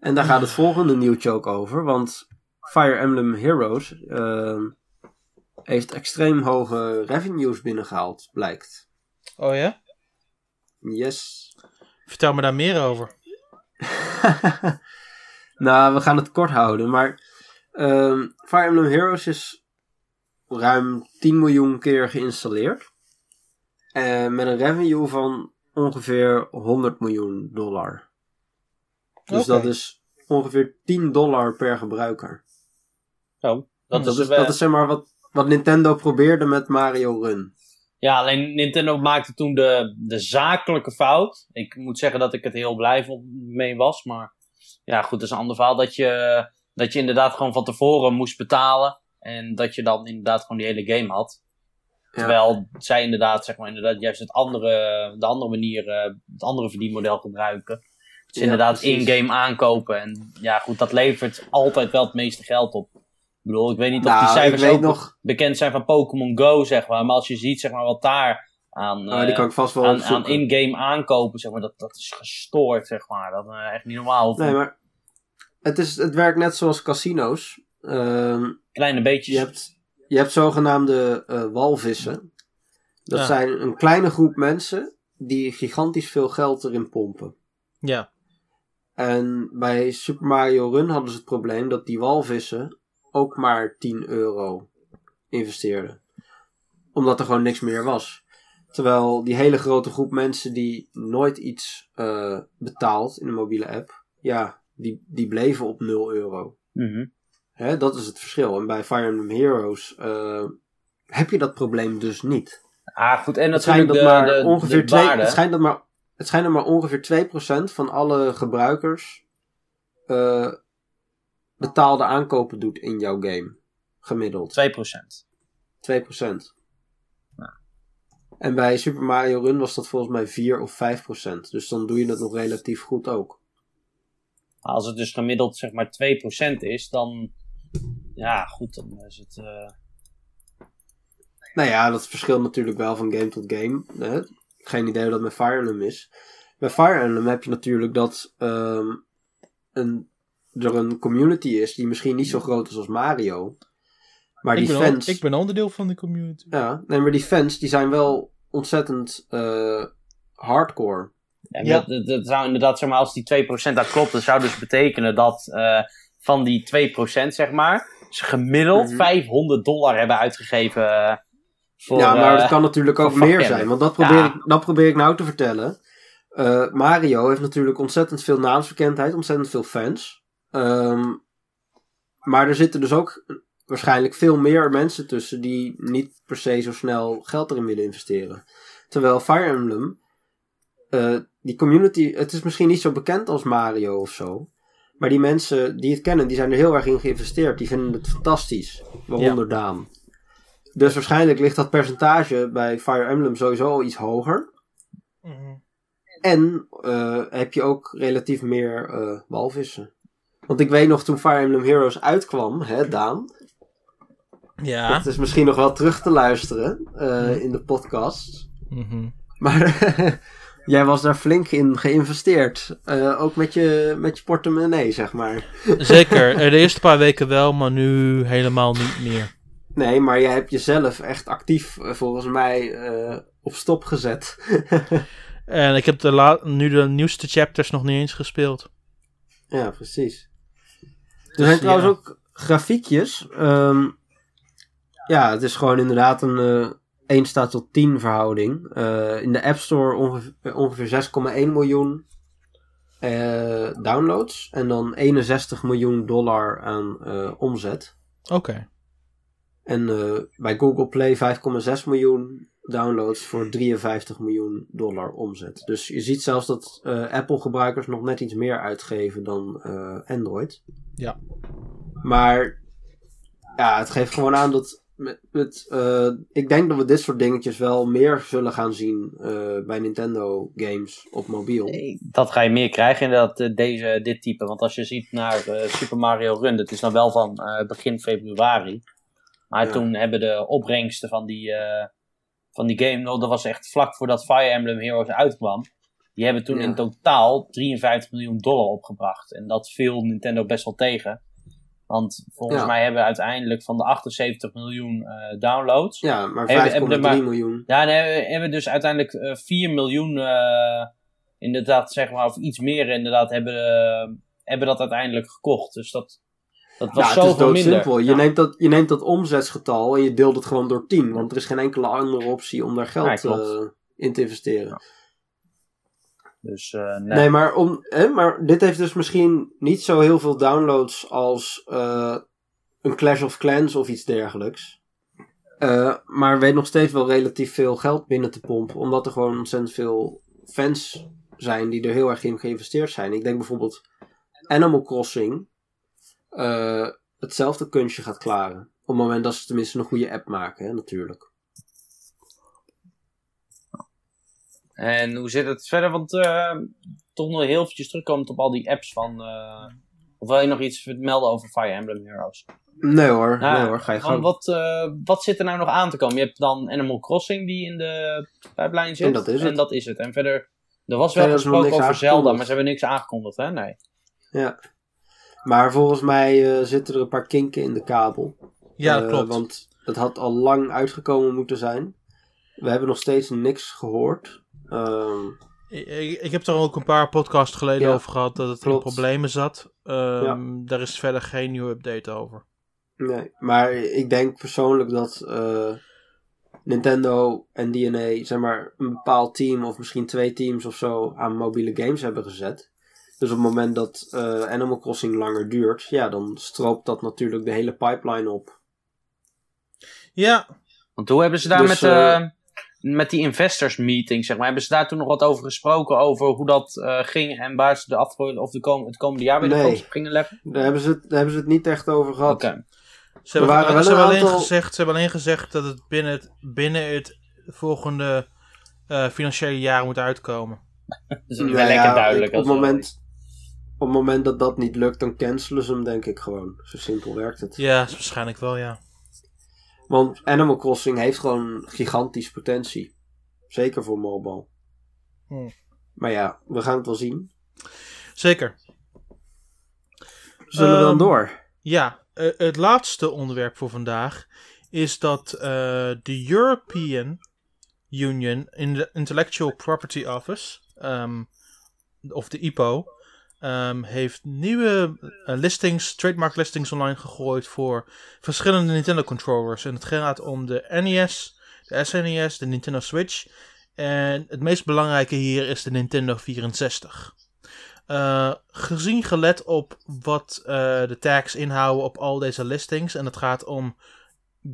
En daar gaat het volgende nieuwtje ook over, want Fire Emblem Heroes ehm, heeft extreem hoge revenues binnengehaald, blijkt. Oh ja? Yes. Vertel me daar meer over. nou, we gaan het kort houden, maar ehm, Fire Emblem Heroes is ruim 10 miljoen keer geïnstalleerd. En met een revenue van ongeveer 100 miljoen dollar. Dus dat is ongeveer 10 dollar per gebruiker. Zo, dat, Dat is, is, wel- dat is zeg maar wat, wat Nintendo probeerde met Mario Run. Ja, alleen Nintendo maakte toen de, de zakelijke fout. Ik moet zeggen dat ik het heel blij mee was. Maar ja, goed, dat is een ander verhaal. Dat je, dat je inderdaad gewoon van tevoren moest betalen. En dat je dan inderdaad gewoon die hele game had. Ja. Terwijl zij inderdaad, zeg maar, inderdaad juist het andere, de andere manier, eh, het andere verdienmodel gebruiken. Ja, inderdaad in-game aankopen. En ja, goed, dat levert altijd wel het meeste geld op. Ik bedoel, ik weet niet of Nou, die ik cijfers ook nog, bekend zijn van Pokémon Go, zeg maar. Maar als je ziet, zeg maar, wat daar aan, oh, die eh, kan ik vast wel aan, aan opzoeken. in-game aankopen, zeg maar, dat, dat is gestoord, zeg maar. Dat is eh, echt niet normaal. Nee, maar het, is, het werkt net zoals casino's. Ehm, Kleine beetjes. je, hebt, je hebt zogenaamde eh, walvissen. Dat Ja. zijn een kleine groep mensen die gigantisch veel geld erin pompen. Ja. En bij Super Mario Run hadden ze het probleem dat die walvissen ook maar 10 euro investeerden. Omdat er gewoon niks meer was. Terwijl die hele grote groep mensen die nooit iets eh, betaalt in een mobiele app, ja, die, die bleven op 0 euro. Mhm. Hè, dat is het verschil. En bij Fire Emblem Heroes eh, heb je dat probleem dus niet. Ah, goed. En Het schijnt natuurlijk dat de, maar de, ongeveer de twee, het schijnt dat maar, het maar ongeveer 2% van alle gebruikers eh, betaalde aankopen doet in jouw game. Gemiddeld. 2%. 2%. En bij Super Mario Run was dat volgens mij 4 of 5%. Dus dan doe je het nog relatief goed ook. Als het dus gemiddeld zeg maar 2% is, dan... Ja, goed, dan is het... eh, Nou ja, dat verschilt natuurlijk wel van game tot game. Hè? Geen idee hoe dat met Fire Emblem is. Bij Fire Emblem heb je natuurlijk dat ehm, een, er een community is die misschien niet zo groot is als Mario. Maar Ik die fans... ik ben onderdeel van de community. Ja, nee, maar die fans die zijn wel ontzettend eh, hardcore. Ja, Ja. Dat, zou inderdaad, zeg maar, als die 2% dat klopt, dat zou dus betekenen dat eh, van die 2%, zeg maar, ze gemiddeld Mhm. 500 dollar hebben uitgegeven eh, voor... ja, maar het kan natuurlijk ook meer zijn. Want dat probeer, Ja. ik, dat probeer ik nou te vertellen. Eh, Mario heeft natuurlijk ontzettend veel naamsbekendheid, ontzettend veel fans. Ehm, maar er zitten dus ook waarschijnlijk veel meer mensen tussen die niet per se zo snel geld erin willen investeren. Terwijl Fire Emblem, eh, die community, het is misschien niet zo bekend als Mario of zo. Maar die mensen die het kennen, die zijn er heel erg in geïnvesteerd. Die vinden het fantastisch. Waaronder Daan. Dus waarschijnlijk ligt dat percentage bij Fire Emblem sowieso al iets hoger. Mhm. En eh, heb je ook relatief meer eh, walvissen. Want ik weet nog toen Fire Emblem Heroes uitkwam, hè Daan. Ja. Het is misschien nog wel terug te luisteren eh, in de podcast. Mhm. Maar jij was daar flink in geïnvesteerd. Eh, ook met je, met je portemonnee, zeg maar. Zeker. Eh, De eerste paar weken wel, maar nu helemaal niet meer. Nee, maar jij hebt jezelf echt actief, volgens mij, op stop gezet. En ik heb de la- nu de nieuwste chapters nog niet eens gespeeld. ja, precies. Er Dus, zijn trouwens ook grafiekjes. Ehm, ja, het is gewoon inderdaad een eh 1 staat tot 10 verhouding. Eh, in de App Store ongeveer, ongeveer 6,1 miljoen eh, downloads. En dan 61 miljoen dollar aan eh, omzet. Oké. En eh, bij Google Play 5,6 miljoen downloads voor 53 miljoen dollar omzet. Dus je ziet zelfs dat eh, Apple-gebruikers nog net iets meer uitgeven dan eh, Android. Ja. Maar ja, het geeft gewoon aan dat. Met, met, eh, ik denk dat we dit soort dingetjes wel meer zullen gaan zien eh, bij Nintendo games op mobiel. Nee, dat ga je meer krijgen inderdaad, deze, dit type. Want als je ziet naar Super Mario Run, dat is dan wel van eh, begin februari. Maar Ja. toen hebben de opbrengsten van die, eh, van die game, dat was echt vlak voordat Fire Emblem Heroes uitkwam. Die hebben toen Ja. in totaal 53 miljoen dollar opgebracht. En dat viel Nintendo best wel tegen. Want volgens Ja. mij hebben we uiteindelijk van de 78 miljoen eh, downloads. Ja, maar 5,3 Hebben- hebben er maar- miljoen. Ja, we hebben dus uiteindelijk eh 4 miljoen, eh, inderdaad, zeg maar, of iets meer inderdaad, hebben, eh, hebben dat uiteindelijk gekocht. Dus dat, dat was Ja, het is minder. doodsimpel. Je, Ja. neemt dat, je neemt dat omzetsgetal en je deelt het gewoon door 10. Want er is geen enkele andere optie om daar geld eh, in te investeren. Dus eh, nee. Nee, maar, om, hè, maar dit heeft dus misschien niet zo heel veel downloads als eh, een Clash of Clans of iets dergelijks. Maar weet nog steeds wel relatief veel geld binnen te pompen. Omdat er gewoon ontzettend veel fans zijn die er heel erg in geïnvesteerd zijn. Ik denk bijvoorbeeld Animal Crossing eh, hetzelfde kunstje gaat klaren. Op het moment dat ze tenminste een goede app maken, hè, natuurlijk. En hoe zit het verder? Want eh, toch nog heel eventjes terugkomend op al die apps van... eh, of wil je nog iets melden over Fire Emblem Heroes? Nee hoor, Nou, nee hoor, ga je gang. wat, wat zit er nou nog aan te komen? Je hebt dan Animal Crossing die in de pijplijn zit. En dat is het. En dat is het. En verder, er was wel gesproken over Zelda, maar ze hebben niks aangekondigd, hè? Nee. Ja. Maar volgens mij eh, zitten er een paar kinken in de kabel. Ja, Eh, klopt. Want het had al lang uitgekomen moeten zijn. We hebben nog steeds niks gehoord. Ehm, Ik, heb er ook een paar podcasts geleden Ja, over gehad dat het klopt. in problemen zat. Ehm, Daar is verder geen nieuwe update over. nee, maar ik denk persoonlijk dat eh, Nintendo en DNA zeg maar, een bepaald team of misschien twee teams of zo aan mobiele games hebben gezet. Dus op het moment dat eh, Animal Crossing langer duurt, ja, dan stroopt dat natuurlijk de hele pipeline op. Ja, Want hoe hebben ze daar Dus, met, eh, eh, met die investors meeting, zeg maar, hebben ze daar toen nog wat over gesproken, over hoe dat eh, ging en waar ze de afgelopen, of de kom, het komende jaar weer Nee. gingen leggen? Daar hebben ze het, daar hebben ze het niet echt over gehad. Oké. Ze hebben, waren wel ze, hebben aantal- gezegd, ze hebben alleen gezegd dat het binnen het, binnen het volgende eh, financiële jaar moet uitkomen. Dat is wel Nou lekker duidelijk. Op, het moment, op het moment dat dat niet lukt, dan cancelen ze hem denk ik gewoon. Zo simpel werkt het. Ja, is waarschijnlijk wel, ja. Want Animal Crossing heeft gewoon gigantisch potentie. Zeker voor mobile. Hmm. Maar ja, we gaan het wel zien. Zeker. Zullen we dan Ehm, door? Ja, eh, het laatste onderwerp voor vandaag is dat eh, de European Union in de Intellectual Property Office, ehm, of de IPO, ehm, heeft nieuwe eh, listings, trademark listings online gegooid voor verschillende Nintendo controllers. En het gaat om de NES, de SNES, de Nintendo Switch. En het meest belangrijke hier is de Nintendo 64. Eh, gezien gelet op wat eh, de tags inhouden op al deze listings. En het gaat om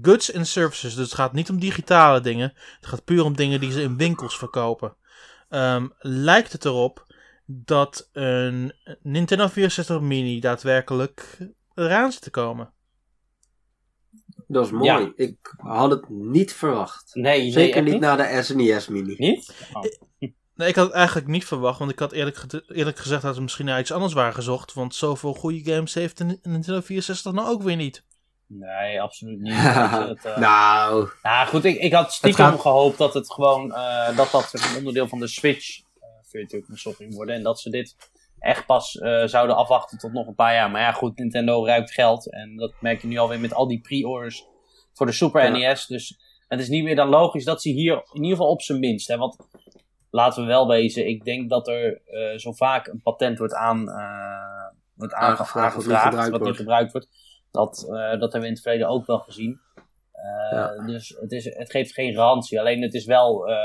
goods en services. Dus het gaat niet om digitale dingen. Het gaat puur om dingen die ze in winkels verkopen. Ehm, lijkt het erop dat een Nintendo 64 Mini daadwerkelijk eraan zit te komen. Dat is mooi. ja. Ik had het niet verwacht. Nee, nee, Zeker niet na de SNES Mini. Niet? Oh. Nee, ik had het eigenlijk niet verwacht, want ik had eerlijk, ge- eerlijk gezegd dat ze misschien naar iets anders waren gezocht. Want zoveel goede games heeft de Nintendo 64 nou ook weer niet. Nee, absoluut niet. Het, eh, nou, Nou goed, ik, ik had stiekem gaat- gehoopt dat het gewoon eh, dat dat een onderdeel van de Switch eh virtual worden. En dat ze dit echt pas eh, zouden afwachten tot nog een paar jaar. Maar ja goed, Nintendo ruikt geld. En dat merk je nu alweer met al die pre-orders voor de Super Ja. NES. Dus het is niet meer dan logisch dat ze hier in ieder geval op zijn minst. Hè, want laten we wel wezen, ik denk dat er eh, zo vaak een patent wordt, aan, eh, wordt aange- Aangevraagd, aangevraagd, gebruikt wat niet wordt. gebruikt wordt. Dat, dat hebben we in het verleden ook wel gezien. Eh, Ja. Dus het, is, het geeft geen garantie. Alleen het is wel eh,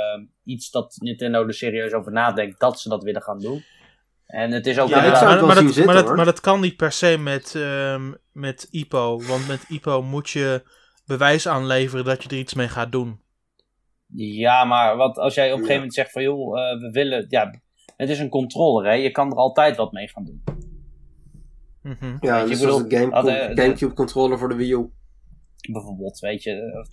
iets dat Nintendo er serieus over nadenkt dat ze dat willen gaan doen. En het is ook Ja, ik inderdaad- zou het wel maar, dat, zitten, maar, dat, hoor. maar dat kan niet per se met, ehm, met IPO. Want met IPO moet je bewijs aanleveren dat je er iets mee gaat doen. Ja, maar wat als jij op een Ja. gegeven moment zegt van joh, eh, we willen. Ja, het is een controller, hè? Je kan er altijd wat mee gaan doen. Mhm. ja, je, dus bedoel, zoals de Game- had, eh, de- Gamecube controller voor de Wii U. Bijvoorbeeld, weet je.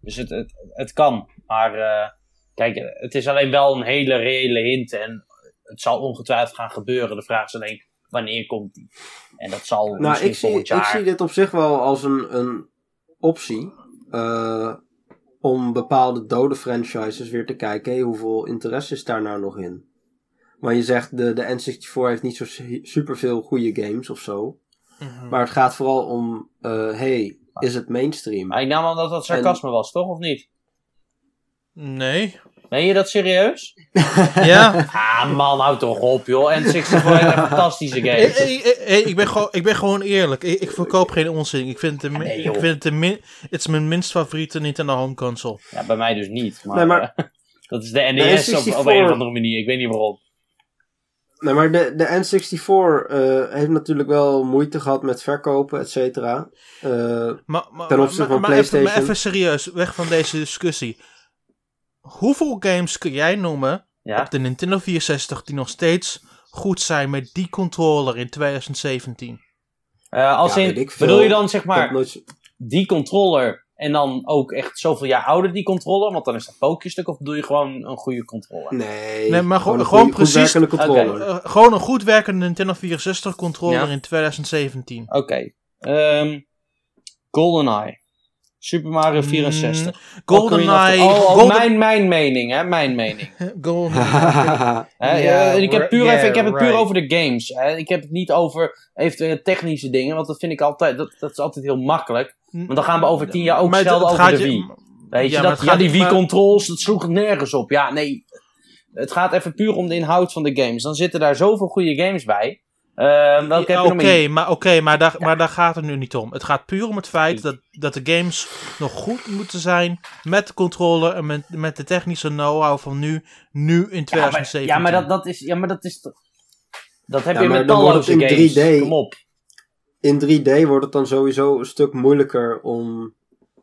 Dus het, het, het kan. Maar eh, kijk, het is alleen wel een hele reële hint. En het zal ongetwijfeld gaan gebeuren. De vraag is alleen wanneer komt die? En dat zal Nou, misschien ik zie, volgend ik jaar. zie dit op zich wel als een, een optie. eh, om bepaalde dode franchises weer te kijken. Hey, hoeveel interesse is daar nou nog in? Maar je zegt, de, de N64 heeft niet zo super veel goede games of zo. Mhm. Maar het gaat vooral om, eh, hey, is het mainstream? Maar ik nam aan dat dat sarcasme was, toch? Of niet? Nee. Meen je dat serieus? Ja. Ah man, houd toch op joh. En 64 is een fantastische game. hey, hey, hey, ik, ben gewoon, ik ben gewoon eerlijk. Ik, ik verkoop geen onzin. Ik vind het, de, min- Nee, ik vind het, de min, het is mijn minst favoriete Nintendo home console. Ja, bij mij dus niet. Maar, Nee, maar- eh, dat is de NES op, op N64 een of andere manier. Ik weet niet waarom. Nee, maar de, de N64 eh, heeft natuurlijk wel moeite gehad met verkopen, et cetera. Eh, Maar, maar, Ten opzichte maar- van maar even, maar PlayStation. even serieus, weg van deze discussie. Hoeveel games kun jij noemen Ja? op de Nintendo 64 die nog steeds goed zijn met die controller in 2017? Eh, als Ja, in, weet ik veel. bedoel je dan zeg maar die controller en dan ook echt zoveel jaar ouder die controller? Want dan is dat pookjestuk of bedoel je gewoon een goede controller? Nee, Nee, maar gewoon- goeie- precies- werkende controller. Oké. Eh, gewoon een goed werkende Nintendo 64 controller Ja. in 2017. Oké. Ehm, GoldenEye. Super Mario 64. GoldenEye. Oh, oh, Golden, mijn, mijn mening, hè? Mijn mening. GoldenEye. Eh, ik, heb puur yeah, even, ik heb het puur over de games. Hè. Ik heb het niet over eventuele technische dingen, want dat vind ik altijd, dat, dat is altijd heel makkelijk. Want dan gaan we over tien jaar ook Maar het- het over de je- Wii. Weet Ja, je, dat, ja, gaat die Wii-controls, dat sloeg nergens op. Ja, nee. Het gaat even puur om de inhoud van de games. Dan zitten daar zoveel goede games bij. Eh, welke Ja, heb je Oké, maar, oké, maar, daar, maar daar gaat het nu niet om. Het gaat puur om het feit dat, dat de games nog goed moeten zijn met de controller en met, met de technische know-how van nu, nu in Ja, maar, 2017. ja, maar dat, dat is... Ja, maar dat is... toch- Dat heb Ja, je met talloze in games. 3D. Kom op. In 3D wordt het dan sowieso een stuk moeilijker om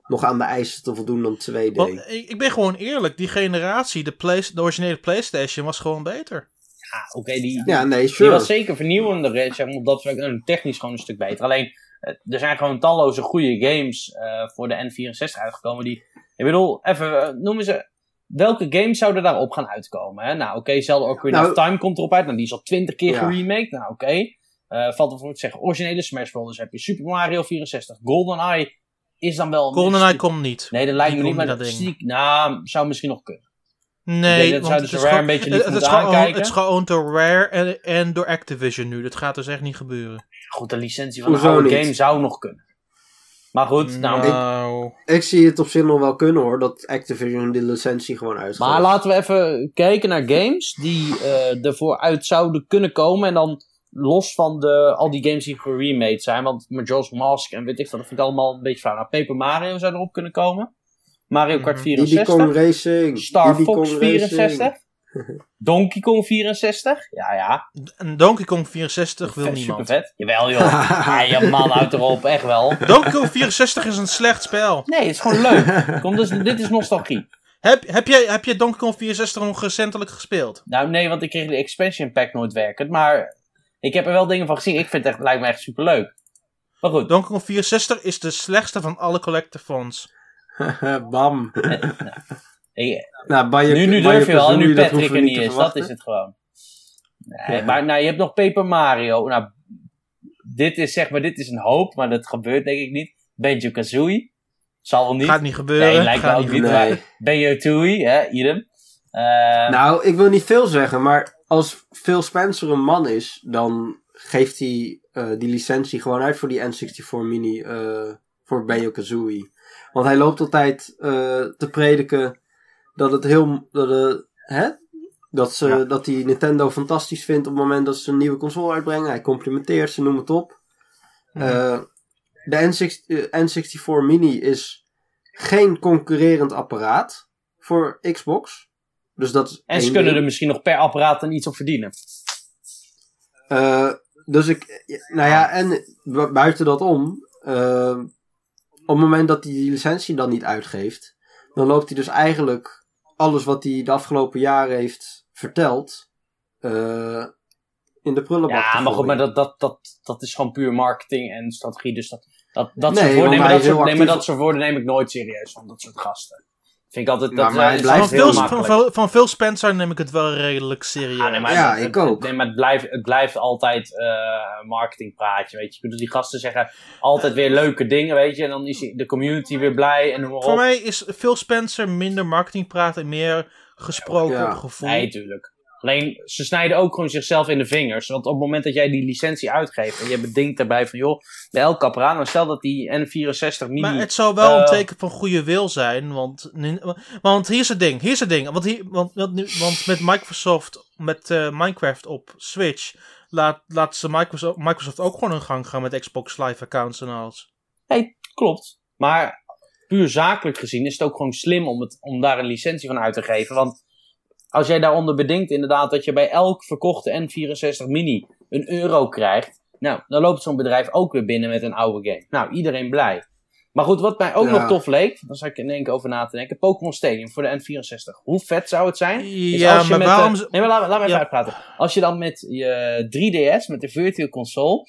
nog aan de eisen te voldoen dan 2D. Want ik, ik ben gewoon eerlijk, die generatie, de, play, de originele PlayStation was gewoon beter. Ja, oké, die, ja, nee, die was zeker vernieuwender. hè, Zeg maar, op dat vlak en technisch gewoon een stuk beter. Alleen, eh, er zijn gewoon talloze goede games eh, voor de N64 uitgekomen. Die, ik bedoel, even, eh, noemen ze... Welke games zouden daarop gaan uitkomen? Hè? Nou, oké, Zelda Ocarina Nou- of Time komt erop uit. Nou, die is al twintig keer Ja. geremaked. Nou, oké. Eh, valt er voor te zeggen, originele Smash Bros. heb je Super Mario 64. GoldenEye is dan wel... GoldenEye komt niet. Nee, dat lijkt me die niet, maar dat niet, dat ding. zie ik- nou, zou misschien nog kunnen. Nee, dat want zouden het ze is, Rare gewoon, een beetje het, niet het is gewoon, aankijken. het is gewoon door Rare en, en door Activision nu. Dat gaat dus echt niet gebeuren. Goed, de licentie van een Hoezo oude niet? game zou nog kunnen. Maar goed, nou, nou, Ik zie het op zich nog wel kunnen hoor, dat Activision die licentie gewoon uitgeeft. Maar laten we even kijken naar games die eh ervoor uit zouden kunnen komen. En dan los van de, al die games die geremade zijn. Want Majora's Mask en weet ik wat, dat vind ik allemaal een beetje flauw. Nou, Paper Mario zou erop kunnen komen. Mario Kart Mhm. Diddy 64. Kong Racing. Star Diddy Fox Kong 64. Racing. Donkey Kong 64. Ja, ja. een Donkey Kong 64 wil Vet, niemand. Super vet. Jawel joh. ja, je man houdt erop, echt wel. Donkey Kong 64 is een slecht spel. Nee, het is gewoon leuk. Kom, dus, dit is nostalgie. Heb, heb, jij, heb je Donkey Kong 64 nog recentelijk gespeeld? Nou, nee, want ik kreeg de expansion pack nooit werkend. Maar ik heb er wel dingen van gezien. Ik vind het echt, lijkt me echt super leuk. Maar goed. Donkey Kong 64 is de slechtste van alle collectathons. Bam. Ik- Nou, nu, nu durf je wel, en nu Patrick er niet is. Dat is het gewoon. Nee, Ja. maar nou, je hebt nog Paper Mario. Nou, dit is zeg maar, dit is een hoop, maar dat gebeurt denk ik niet. Banjo Kazooie. Zal wel niet. Gaat niet gebeuren. Nee, lijkt me ook niet. Nee. Banjo Tooie, hè, idem. Eh, Nou, ik wil niet veel zeggen, maar als Phil Spencer een man is, dan geeft hij eh, die licentie gewoon uit voor die N64 Mini eh, voor Banjo-Kazooie. Want hij loopt altijd eh, te prediken dat het heel... Dat, hè? Dat, ze, Ja. dat hij Nintendo fantastisch vindt op het moment dat ze een nieuwe console uitbrengen. Hij complimenteert ze, noem het op. Mhm. De N6, eh, N64 Mini is geen concurrerend apparaat voor Xbox. Dus dat is en ze kunnen ding. er misschien nog per apparaat dan iets op verdienen. Eh, dus ik, nou ja, en bu- buiten dat om, eh, op het moment dat hij die licentie dan niet uitgeeft, dan loopt hij dus eigenlijk alles wat hij de afgelopen jaren heeft verteld, eh, in de prullenbak. Ja, maar goed, maar dat, dat, dat, dat is gewoon puur marketing en strategie. Dus dat, dat, dat, Nee, soort, woorden, soort, dat soort woorden neem ik nooit serieus van dat soort gasten. Vind ik altijd, dat maar is blijft Van heel Phil, van, makkelijk. van, van Phil Spencer neem ik het wel redelijk serieus. Ah, nee, maar Ja, het, ik het- ook. Nee, maar het blijft, het blijft altijd eh marketingpraatje, weet je. Ik bedoel, die gasten zeggen altijd weer leuke dingen, weet je. En dan is de community weer blij en noem maar Voor mij is Phil Spencer minder marketingpraat en meer gesproken Ja. op gevoel. Nee, tuurlijk. Alleen, ze snijden ook gewoon zichzelf in de vingers. Want op het moment dat jij die licentie uitgeeft en je bedenkt daarbij van, joh, bij elk apparaat, dan stel dat die N64 mini... Maar het zou wel een Eh, teken van goede wil zijn, want, want hier is het ding, hier is het ding. Want, hier, want, want, want met Microsoft, met eh, Minecraft op Switch, laat, laat ze Microsoft, Microsoft ook gewoon hun gang gaan met Xbox Live accounts en alles. Nee, klopt. Maar puur zakelijk gezien is het ook gewoon slim om, het, om daar een licentie van uit te geven. Want als jij daaronder bedenkt inderdaad dat je bij elk verkochte N64 Mini een euro krijgt. Nou, dan loopt zo'n bedrijf ook weer binnen met een oude game. Nou, iedereen blij. Maar goed, wat mij ook Ja. nog tof leek, daar zat ik in één keer over na te denken. Pokémon Stadium voor de N64. Hoe vet zou het zijn? Ja, als je maar met waarom... de- ze- Nee, maar laat, laat me even Ja. uitpraten. Als je dan met je 3DS, met de Virtual Console,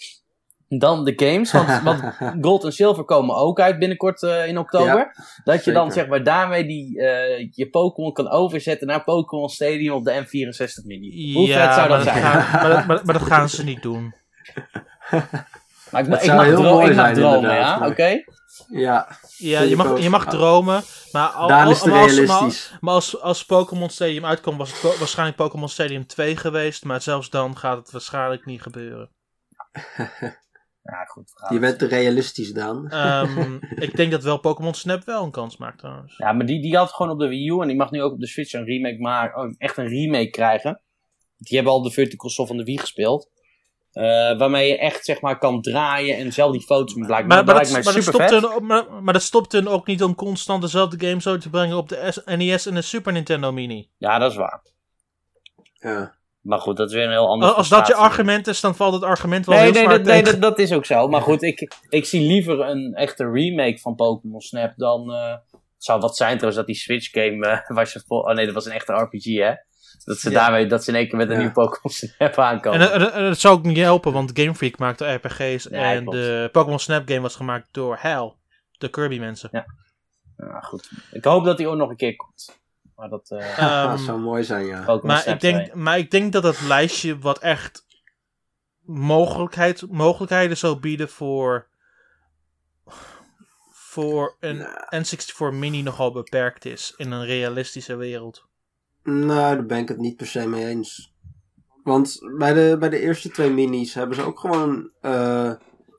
dan de games, want, want Gold en Silver komen ook uit binnenkort eh, in oktober. dat je dan zeg maar daarmee die, eh, je Pokémon kan overzetten naar Pokémon Stadium op de N64 Mini. Hoe ja, vet zou maar dat zijn? gaan- maar, dat- maar, maar dat gaan ze niet doen. Maar ik, Dat ik zou mag, heel dro- mooi ik mag zijn, dromen, inderdaad, ja? Oké? Ja, Ja, je mag, je mag dromen, maar, al, is maar als, maar, realistisch. maar als, als Pokémon Stadium uitkomt, was het po- waarschijnlijk Pokémon Stadium 2 geweest, maar zelfs dan gaat het waarschijnlijk niet gebeuren. Ja, goed. Je bent te realistisch, Daan. Ehm, ik denk dat wel Pokémon Snap wel een kans maakt trouwens. Ja, maar die, die had gewoon op de Wii U en die mag nu ook op de Switch een remake maken. Oh, echt een remake krijgen. Die hebben al de Vertical Soft van de Wii gespeeld. Eh, waarmee je echt zeg maar kan draaien en zelf die foto's moet. Maar, Maar, maar, dat dat, lijkt mij maar, dat super hun, maar, maar dat stopt hun ook niet om constant dezelfde games uit te brengen op de S- NES en de Super Nintendo Mini. Ja, dat is waar. Ja. Maar goed, dat is weer een heel ander Als, dat je argument is, dan valt het argument wel Nee, heel nee, dat, nee dat, dat is ook zo. Maar goed, ik, ik zie liever een echte remake van Pokémon Snap dan... eh, het zou wat zijn trouwens dat die Switch game eh, was je vol... Oh nee, dat was een echte RPG, hè? Dat ze Ja. daarmee, dat ze in één keer met een Ja. nieuw Pokémon Snap aankomen. En, en, en het zou ook niet helpen, want Game Freak maakte RPG's Ja, en de Pokémon Snap game was gemaakt door Hal, de Kirby mensen. Ja, goed. Ik hoop dat hij ook nog een keer komt. Maar dat... eh Ehm, dat zou mooi zijn, ja. Maar, ik denk, 2. maar ik denk dat het lijstje wat echt mogelijkheid, mogelijkheden zou bieden voor, voor een N64 Mini nogal beperkt is in een realistische wereld. Nou, daar ben ik het niet per se mee eens. Want bij de, bij de eerste twee minis hebben ze ook gewoon eh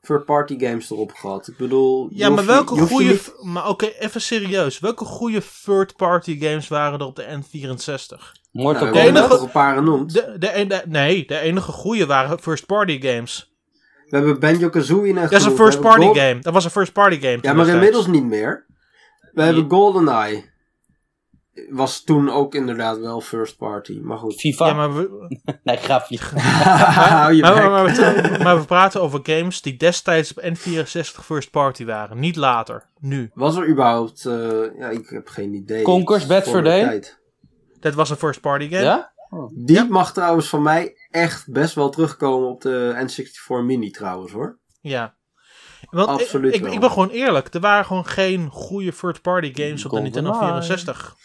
third-party games erop gehad. Ik bedoel... je Ja, maar welke je hoeft je goede. niet- Maar oké, even serieus. Welke goede third-party games waren er op de N64? Mortal Nou, Kombat. enige- een paar genoemd. De, de, nee, de enige goede waren first-party games. We hebben Banjo-Kazooie net Dat is een first-party game. Dat was een first-party game. Ja, maar inmiddels niet meer. We hebben GoldenEye. Was toen ook inderdaad wel first party. Maar goed. FIFA? Ja, maar we, Nee, grafje. Je maar, maar, maar, we, maar we praten over games die destijds op N64 first-party waren. Niet later. Nu. Was er überhaupt... eh, ja, ik heb geen idee. Conker's Bad for Day? Dat was een first-party game. Ja? Die mag trouwens van mij echt best wel terugkomen op de N64 Mini trouwens hoor. Ja. Want ik- Absoluut ik, wel. ik ben gewoon eerlijk. Er waren gewoon geen goede first-party games op de Nintendo GoldenEye. 64.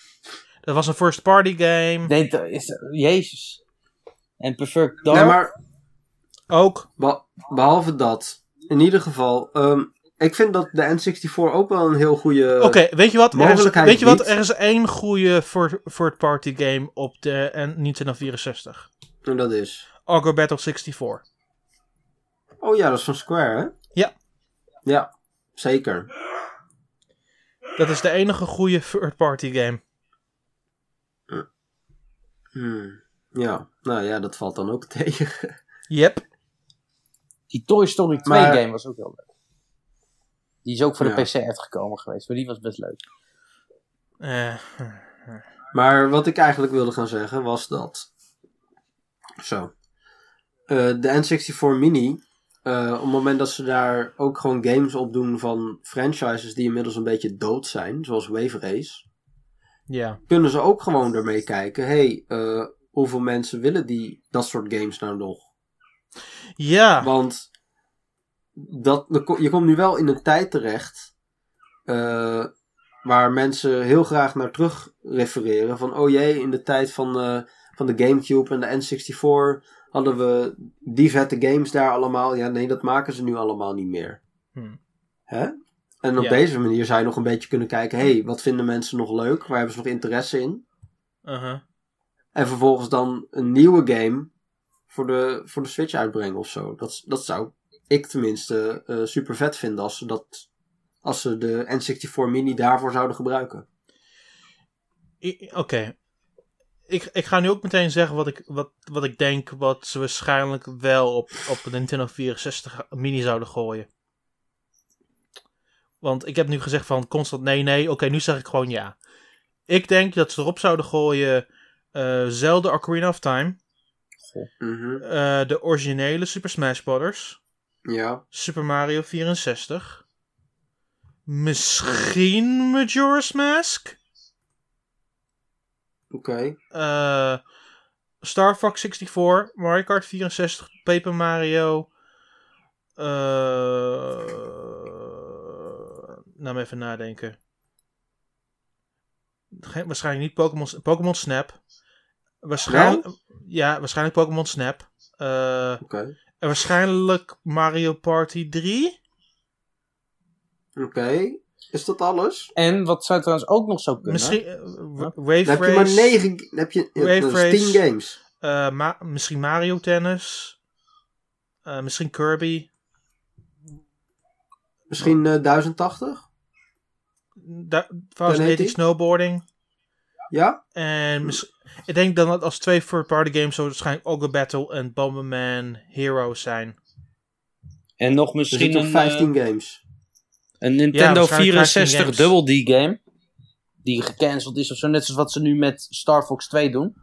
Dat was een first-party game. Nee, dat is, Jezus. En Perfect Dark? Nee, maar Ook. be- behalve dat, in ieder geval, ehm, ik vind dat de N64 ook wel een heel goede... Oké, weet je wat? Er is, mogelijkheid weet je wat? Er is één goede third- third-party game op de Nintendo 64. En dat is... Ogre Battle 64. Oh ja, dat is van Square hè? Ja. Ja, zeker. Dat is de enige goede third-party game. Hmm. Ja, nou ja, dat valt dan ook tegen. Yep. Die Toy Story 2 Maar- game was ook heel leuk. Die is ook voor de. PC uitgekomen geweest, maar die was best leuk. Eh, Maar wat ik eigenlijk wilde gaan zeggen was dat. Zo. Eh, de N64 Mini. eh, op het moment dat ze daar ook gewoon games op doen van franchises die inmiddels een beetje dood zijn, zoals Wave Race, ja. kunnen ze ook gewoon ermee kijken: hey, eh, hoeveel mensen willen die, dat soort games nou nog? Ja. Want dat, je komt nu wel in een tijd terecht eh, waar mensen heel graag naar terug refereren. Van oh jee, in de tijd van, eh, van de Gamecube en de N64 hadden we die vette games daar allemaal. Ja, nee, dat maken ze nu allemaal niet meer. Hm. Hè? En op Ja. deze manier zou je nog een beetje kunnen kijken: hé, hey, wat vinden mensen nog leuk? Waar hebben ze nog interesse in? Uh-huh. En vervolgens dan een nieuwe game voor de, voor de Switch uitbrengen of zo. Dat, dat zou ik tenminste eh, super vet vinden als ze, dat, als ze de N64 Mini daarvoor zouden gebruiken. Oké. Ik, ik ga nu ook meteen zeggen wat ik, wat, wat ik denk wat ze waarschijnlijk wel op, op de Nintendo 64 mini zouden gooien. Want ik heb nu gezegd van constant nee, nee. Oké, nu zeg ik gewoon ja. Ik denk dat ze erop zouden gooien eh Zelda Ocarina of Time. Mhm. eh, de originele Super Smash Bros. Ja, Super Mario 64. Misschien Majora's Mask. oké. eh Star Fox 64, Mario Kart 64, Paper Mario. eh nou, even nadenken. Geen, waarschijnlijk niet Pokémon, Pokémon Snap. Waarschijnlijk, ja, waarschijnlijk Pokémon Snap. Eh, Oké. en waarschijnlijk Mario Party 3. Oké. Is dat alles? En wat zou trouwens ook nog zo kunnen? Misschien eh, Dan Wave heb je Race. maar negen. dan Heb je, Wave Race. tien games. eh, ma- misschien Mario Tennis. Eh, misschien Kirby. Misschien eh 1080? Da- Fast 80 1080? Snowboarding. Ja? En ik denk dan dat als twee third-party games zo waarschijnlijk Ogre Battle en Bomberman Heroes zijn. En nog misschien nog 15 eh, games. een Nintendo waarschijnlijk 64 15 Double D game. Die gecanceld is of zo. Net zoals wat ze nu met Star Fox 2 doen.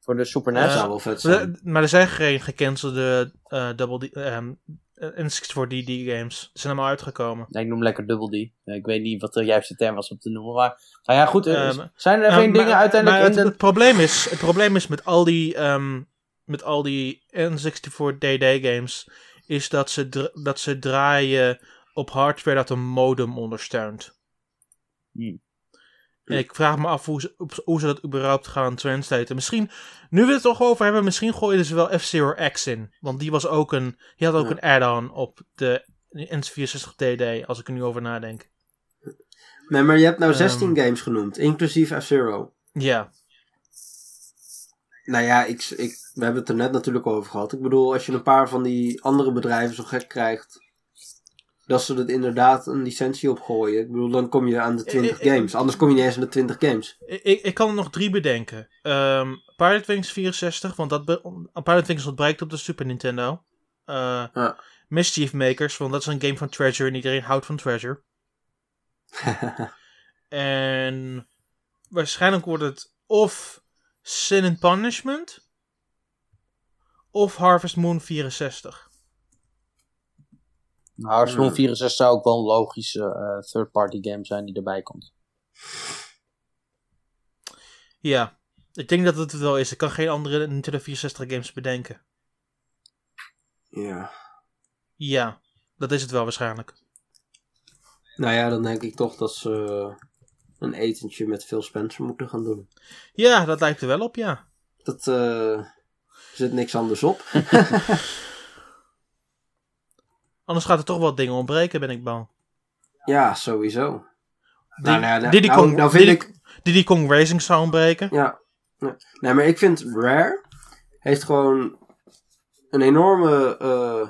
Voor de Super NES. zou wel vet zijn. We- Maar er zijn geen gecancelde eh Double D, ehm, eh, N64 DD games. Ze zijn allemaal uitgekomen. Nee, ik noem lekker Double D. Ik weet niet wat de juiste term was om te noemen. Maar nou ja, goed. er- Ehm, zijn er geen dingen maar- uiteindelijk maar in het, de... het, probleem is, het probleem is met al die, ehm, met al die N64 DD games, is dat ze, dat ze draaien op hardware dat een modem ondersteunt. Hmm. En ik vraag me af hoe ze, hoe ze dat überhaupt gaan translaten. Misschien, nu we het toch over hebben, misschien gooien ze wel F-Zero X in. Want die was ook een, die had ook Ja. een add-on op de N64 DD, als ik er nu over nadenk. Nee, maar je hebt nou Ehm. 16 games genoemd, inclusief F-Zero. Ja, Nou ja, ik, ik, we hebben het er net natuurlijk over gehad. Ik bedoel, als je een paar van die andere bedrijven zo gek krijgt, dat ze er inderdaad een licentie op gooien. Ik bedoel, dan kom je aan de 20 Eh, eh, games. Anders kom je niet eens aan de 20 games. Ik, ik, kan er nog drie bedenken. Ehm Pilot Wings 64, want dat Pilot Wings ontbreekt op de Super Nintendo. Ja. Mischief Makers, want dat is een game van Treasure en iedereen houdt van Treasure. En waarschijnlijk wordt het of Sin and Punishment of Harvest Moon 64. Nou, Hearts Hmm. 64 zou ook wel een logische eh, third-party game zijn die erbij komt. Ja, ik denk dat het het wel is. Ik kan geen andere Nintendo 64 games bedenken. ja. Ja, dat is het wel waarschijnlijk. Nou ja, dan denk ik toch dat ze een etentje met Phil Spencer moeten gaan doen. Ja, dat lijkt er wel op, ja. Dat eh, er zit niks anders op. Anders gaat er toch wel dingen ontbreken, ben ik bang. ja, sowieso. Di- Nou, nou, nou, Diddy nou, Kong, nou vind Diddy- ik- Diddy Kong Racing zou ontbreken. Ja. ja. Nee, maar ik vind Rare heeft gewoon een enorme eh,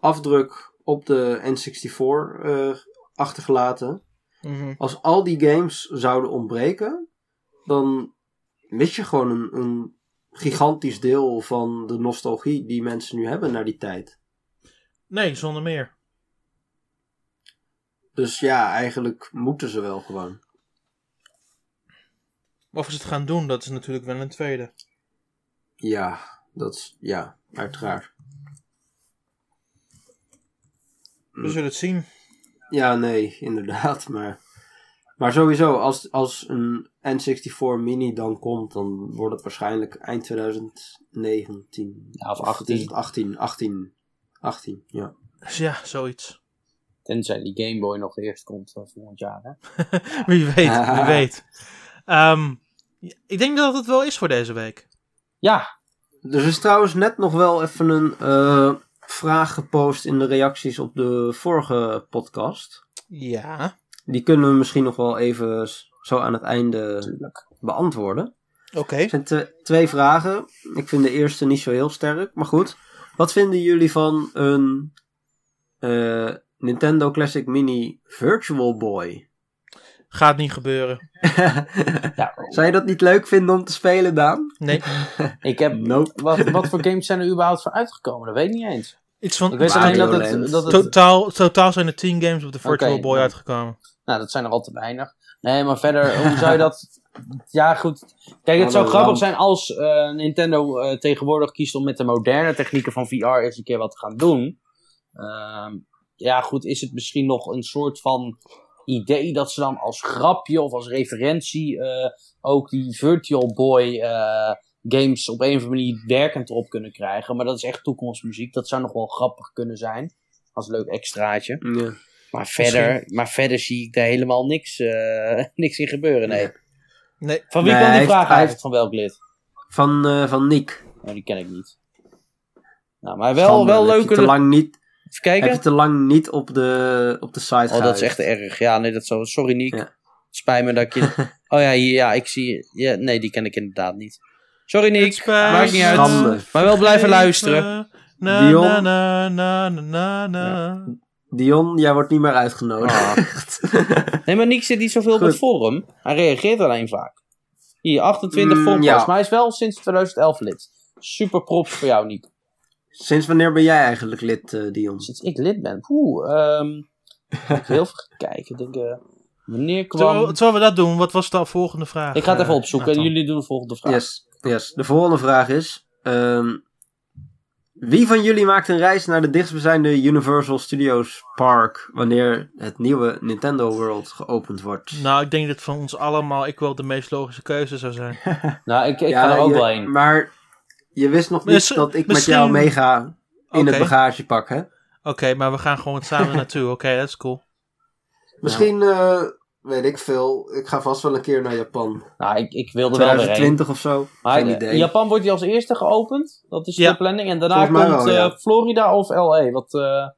afdruk op de N64 eh, achtergelaten. Mhm. Als al die games zouden ontbreken, dan mis je gewoon een, een gigantisch deel van de nostalgie die mensen nu hebben naar die tijd. Nee, zonder meer. Dus ja, eigenlijk moeten ze wel gewoon. Of ze het gaan doen, dat is natuurlijk wel een tweede. Ja, dat is, ja, uiteraard. We zullen het zien. Ja, nee, inderdaad. Maar, maar sowieso, als, als een N64 Mini dan komt, dan wordt het waarschijnlijk eind 2019. Ja, of Of 18. is het 18? 18. 18, ja. Dus ja, zoiets. Tenzij die Game Boy nog eerst komt eh, volgend jaar. Hè? Wie weet, wie weet. Ehm, ik denk dat het wel is voor deze week. Ja, Er is trouwens net nog wel even een eh, vraag gepost in de reacties op de vorige podcast. Ja. Die kunnen we misschien nog wel even zo aan het einde tuurlijk. beantwoorden. Oké. Het zijn twee vragen. Ik vind de eerste niet zo heel sterk, maar goed. Wat vinden jullie van een eh, Nintendo Classic Mini Virtual Boy? Gaat niet gebeuren. Ja, Zou je dat niet leuk vinden om te spelen, Daan? Nee. ik heb... Nope. Wat, wat voor games zijn er überhaupt voor uitgekomen? Dat weet ik niet eens. Iets van... Ik weet alleen dat het... Dat het Totaal, totaal zijn er 10 games op de Virtual Boy nou. uitgekomen. Nou, dat zijn er al te weinig. Nee, maar verder, hoe zou je dat... Ja, goed. Kijk, het zou grappig zijn als eh, Nintendo eh, tegenwoordig kiest om met de moderne technieken van VR eens een keer wat te gaan doen. Ehm, ja, goed, is het misschien nog een soort van idee dat ze dan als grapje of als referentie eh, ook die Virtual Boy games op een of andere manier werkend erop kunnen krijgen. Maar dat is echt toekomstmuziek. Dat zou nog wel grappig kunnen zijn. Als leuk extraatje. Ja. Maar verder, maar verder zie ik daar helemaal niks, niks in gebeuren, nee. Nee. Van wie Nee, kwam die vraag eigenlijk? Van welk lid? Van, eh, van Nick. Nou, die ken ik niet. Nou, maar wel, Schande, wel heb je leuke... te lang niet, Even kijken. Heb je te lang niet op de, op de site Oh, dat is echt erg. Ja, nee, dat zo. Sorry, Niek. Ja. Spijt me dat ik je... Oh ja, hier, ja, ik zie... Ja, nee, die ken ik inderdaad niet. Sorry, Niek. Maakt niet uit. Schande. Maar wel blijven luisteren. Na, Dion. na, na, na, na, na, na. Dion, jij wordt niet meer uitgenodigd. Nee, maar Nick zit niet zoveel op het forum. Hij reageert alleen vaak. Hier, 28 Mm, forum ja. Maar hij is wel sinds 2011 lid. Super props voor jou, Nick. Sinds wanneer ben jij eigenlijk lid, eh, Dion? Sinds ik lid ben. Oeh, ehm moet ik heel even kijken. Ik denk, eh, wanneer kwam... Terwijl, terwijl we dat doen, wat was de volgende vraag? Ik ga het even eh, opzoeken en jullie doen de volgende vraag. Yes, yes. De volgende vraag is... ehm, wie van jullie maakt een reis naar de dichtstbijzijnde Universal Studios Park... wanneer het nieuwe Nintendo World geopend wordt? Nou, ik denk dat van ons allemaal ik wel de meest logische keuze zou zijn. Nou, ik, ik ga er ook je- wel heen. Maar je wist nog niet dat ik met jou meega in het bagagepak, hè? Oké, maar we gaan gewoon samen naartoe. Oké, dat is cool. Misschien, eh, weet ik veel, ik ga vast wel een keer naar Japan. Nou, ik, ik wilde wel weer heen. 2020 of zo, Maar geen idee. in Japan wordt die als eerste geopend. Dat is Ja. de planning. En daarna Volgens komt wel, ja. eh, Florida of LA. Wat, eh,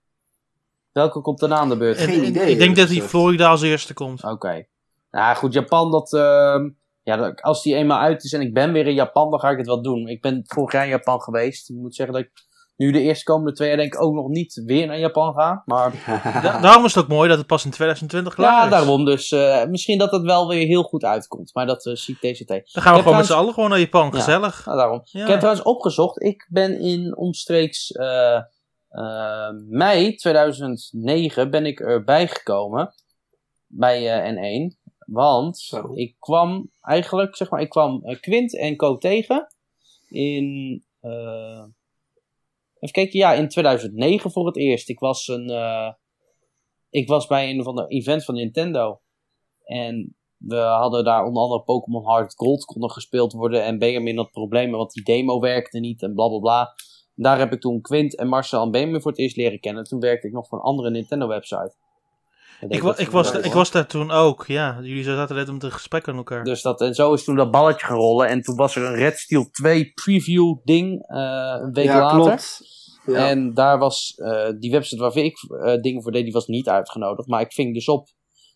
welke komt daarna aan de beurt? Geen En- en idee, Ik denk dat die. Florida als eerste komt. Oké. Nou goed, Japan, dat, ehm, ja, dat- als die eenmaal uit is en ik ben weer in Japan, dan ga ik het wel doen. Ik ben vorig jaar in Japan geweest. Ik moet zeggen dat ik nu de eerste komende twee jaar denk ik ook nog niet weer naar Japan ga. Maar Da- daarom is het ook mooi dat het pas in 2020 klaar ja, is. daarom. Dus eh, misschien dat het wel weer heel goed uitkomt. Maar dat eh, zie ik TCT. Dan gaan we gewoon met z'n allen gewoon naar Japan. Ja. Gezellig. Nou, daarom. Ja. Ik heb trouwens opgezocht. Ik ben in omstreeks eh, mei 2009 ben ik erbij gekomen. Bij eh, N1. Want Zo. ik kwam eigenlijk, zeg maar, ik kwam Quint en Co tegen. In, eh, even kijken, ja, in 2009 voor het eerst. Ik was een, eh, ik was bij een van de event van Nintendo. En we hadden daar onder andere Pokémon Hard Gold kon nog gespeeld worden. En Benjamin had problemen, want die demo werkte niet en bla bla bla. Daar heb ik toen Quint en Marcel en Benjamin voor het eerst leren kennen. Toen werkte ik nog voor een andere Nintendo website. Ik, wa- ik, was, ik was daar toen ook, ja. Jullie zaten net met een gesprek aan elkaar. Dus dat, en zo is toen dat balletje gaan rollen. En toen was er een Red Steel 2 preview ding eh, een week ja, later. klopt. Ja. En daar was eh, die website waar ik eh, dingen voor deed, die was niet uitgenodigd. Maar ik ving dus op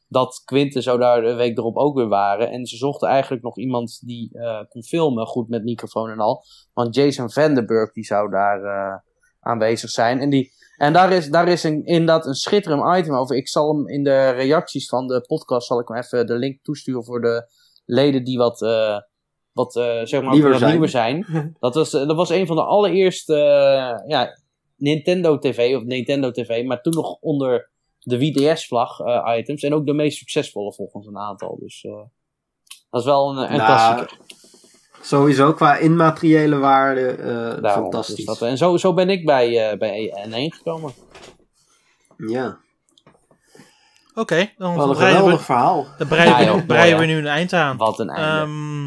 dat Quint en zo daar de week erop ook weer waren. En ze zochten eigenlijk nog iemand die eh, kon filmen, goed met microfoon en al. Want Jason Vandenberg die zou daar eh, aanwezig zijn. En, die, en daar is, daar is een, inderdaad een schitterend item over. Ik zal hem in de reacties van de podcast, zal ik hem even de link toesturen voor de leden die wat... eh, wat eh, zeg maar Nieuwer zijn. nieuwer zijn. Dat was, dat was een van de allereerste eh, ja, Nintendo TV of Nintendo TV, maar toen nog onder de WDS-vlag items. En ook de meest succesvolle volgens een aantal. Dus dat is wel een, een Nou, klassieker. Sowieso qua immateriële waarde eh, Daarom. fantastisch. Dus dat, en zo, zo ben ik bij, eh, bij N1 gekomen. Ja, Oké, dan wat een breiden, geweldig we, verhaal. dan breiden, Ja, we, joh, we nu een eind aan. Wat een einde. Ehm,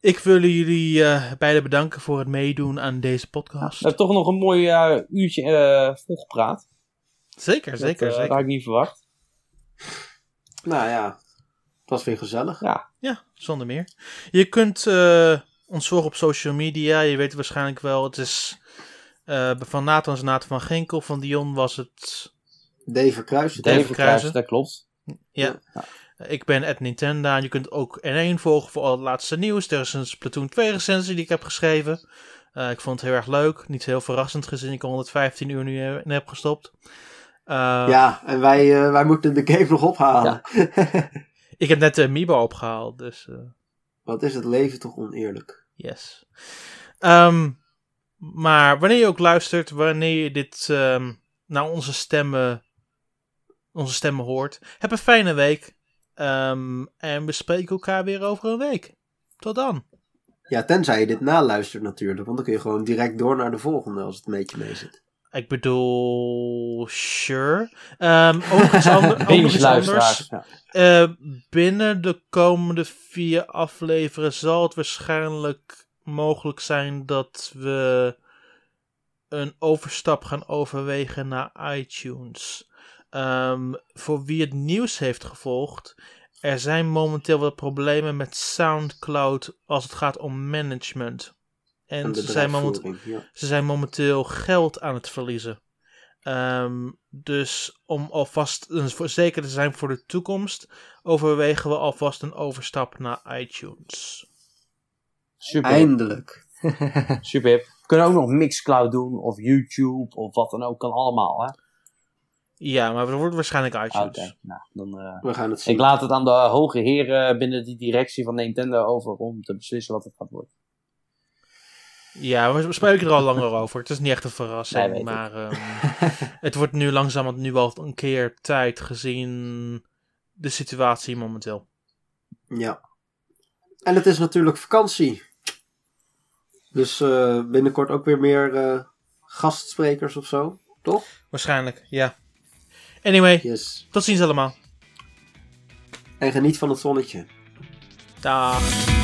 ik wil jullie eh, beiden bedanken voor het meedoen aan deze podcast. we hebben toch nog een mooi eh, uurtje eh volgepraat. zeker, Dat, zeker, eh, zeker. Dat had ik niet verwacht. Nou ja, het was weer gezellig. Ja, zonder meer. Je kunt eh, ons volgen op social media. Je weet het waarschijnlijk wel. Het is eh, van Nathan is Nathan van Ginkel. Van Dion was het... Dave Kruijs. Dave Kruijsen. Kruijsen, dat klopt. Ja. Ik ben at Nintendo. Je kunt ook N1 volgen voor al het laatste nieuws. Er is een Splatoon 2 recensie die ik heb geschreven. Eh, ik vond het heel erg leuk. Niet heel verrassend gezien ik er 115 uur nu in heb gestopt. Eh, Ja, en wij, eh, wij moeten de game nog ophalen. Ik heb net de Amiibo opgehaald, dus eh, Wat is het leven toch oneerlijk? yes. Ehm, maar wanneer je ook luistert, wanneer je dit ehm, naar onze stemmen, onze stemmen hoort, heb een fijne week. Ehm, en we spreken elkaar weer over een week. Tot dan. Ja, tenzij je dit naluistert natuurlijk. Want dan kun je gewoon direct door naar de volgende als het een beetje mee zit. Ik bedoel, sure. Ehm, ook iets, ander, ook iets anders. Ja. Eh, binnen de komende vier afleveringen zal het waarschijnlijk mogelijk zijn dat we een overstap gaan overwegen naar iTunes. Ehm, voor wie het nieuws heeft gevolgd, er zijn momenteel wat problemen met SoundCloud als het gaat om management. En, ze, zijn momenteel, ja. ze zijn momenteel geld aan het verliezen. Ehm, dus om alvast zeker te zijn voor de toekomst, overwegen we alvast een overstap naar iTunes. Super. Eindelijk. Super hip. We kunnen ook nog Mixcloud doen of YouTube of wat dan ook. Kan allemaal, hè. Ja, maar het wordt waarschijnlijk Oké, iTunes. nou, dan... eh, We gaan het zien. ik laat het aan de hoge heren binnen die directie van Nintendo over om te beslissen wat het gaat worden. Ja, we spreken er al langer over. Het is niet echt een verrassing. Nee, maar ehm, het wordt nu langzamerhand nu al een keer tijd gezien de situatie momenteel. Ja. En het is natuurlijk vakantie. Dus eh, binnenkort ook weer meer eh, gastsprekers of zo, toch? Waarschijnlijk, ja. Anyway, Yes. tot ziens allemaal. En geniet van het zonnetje. Dag.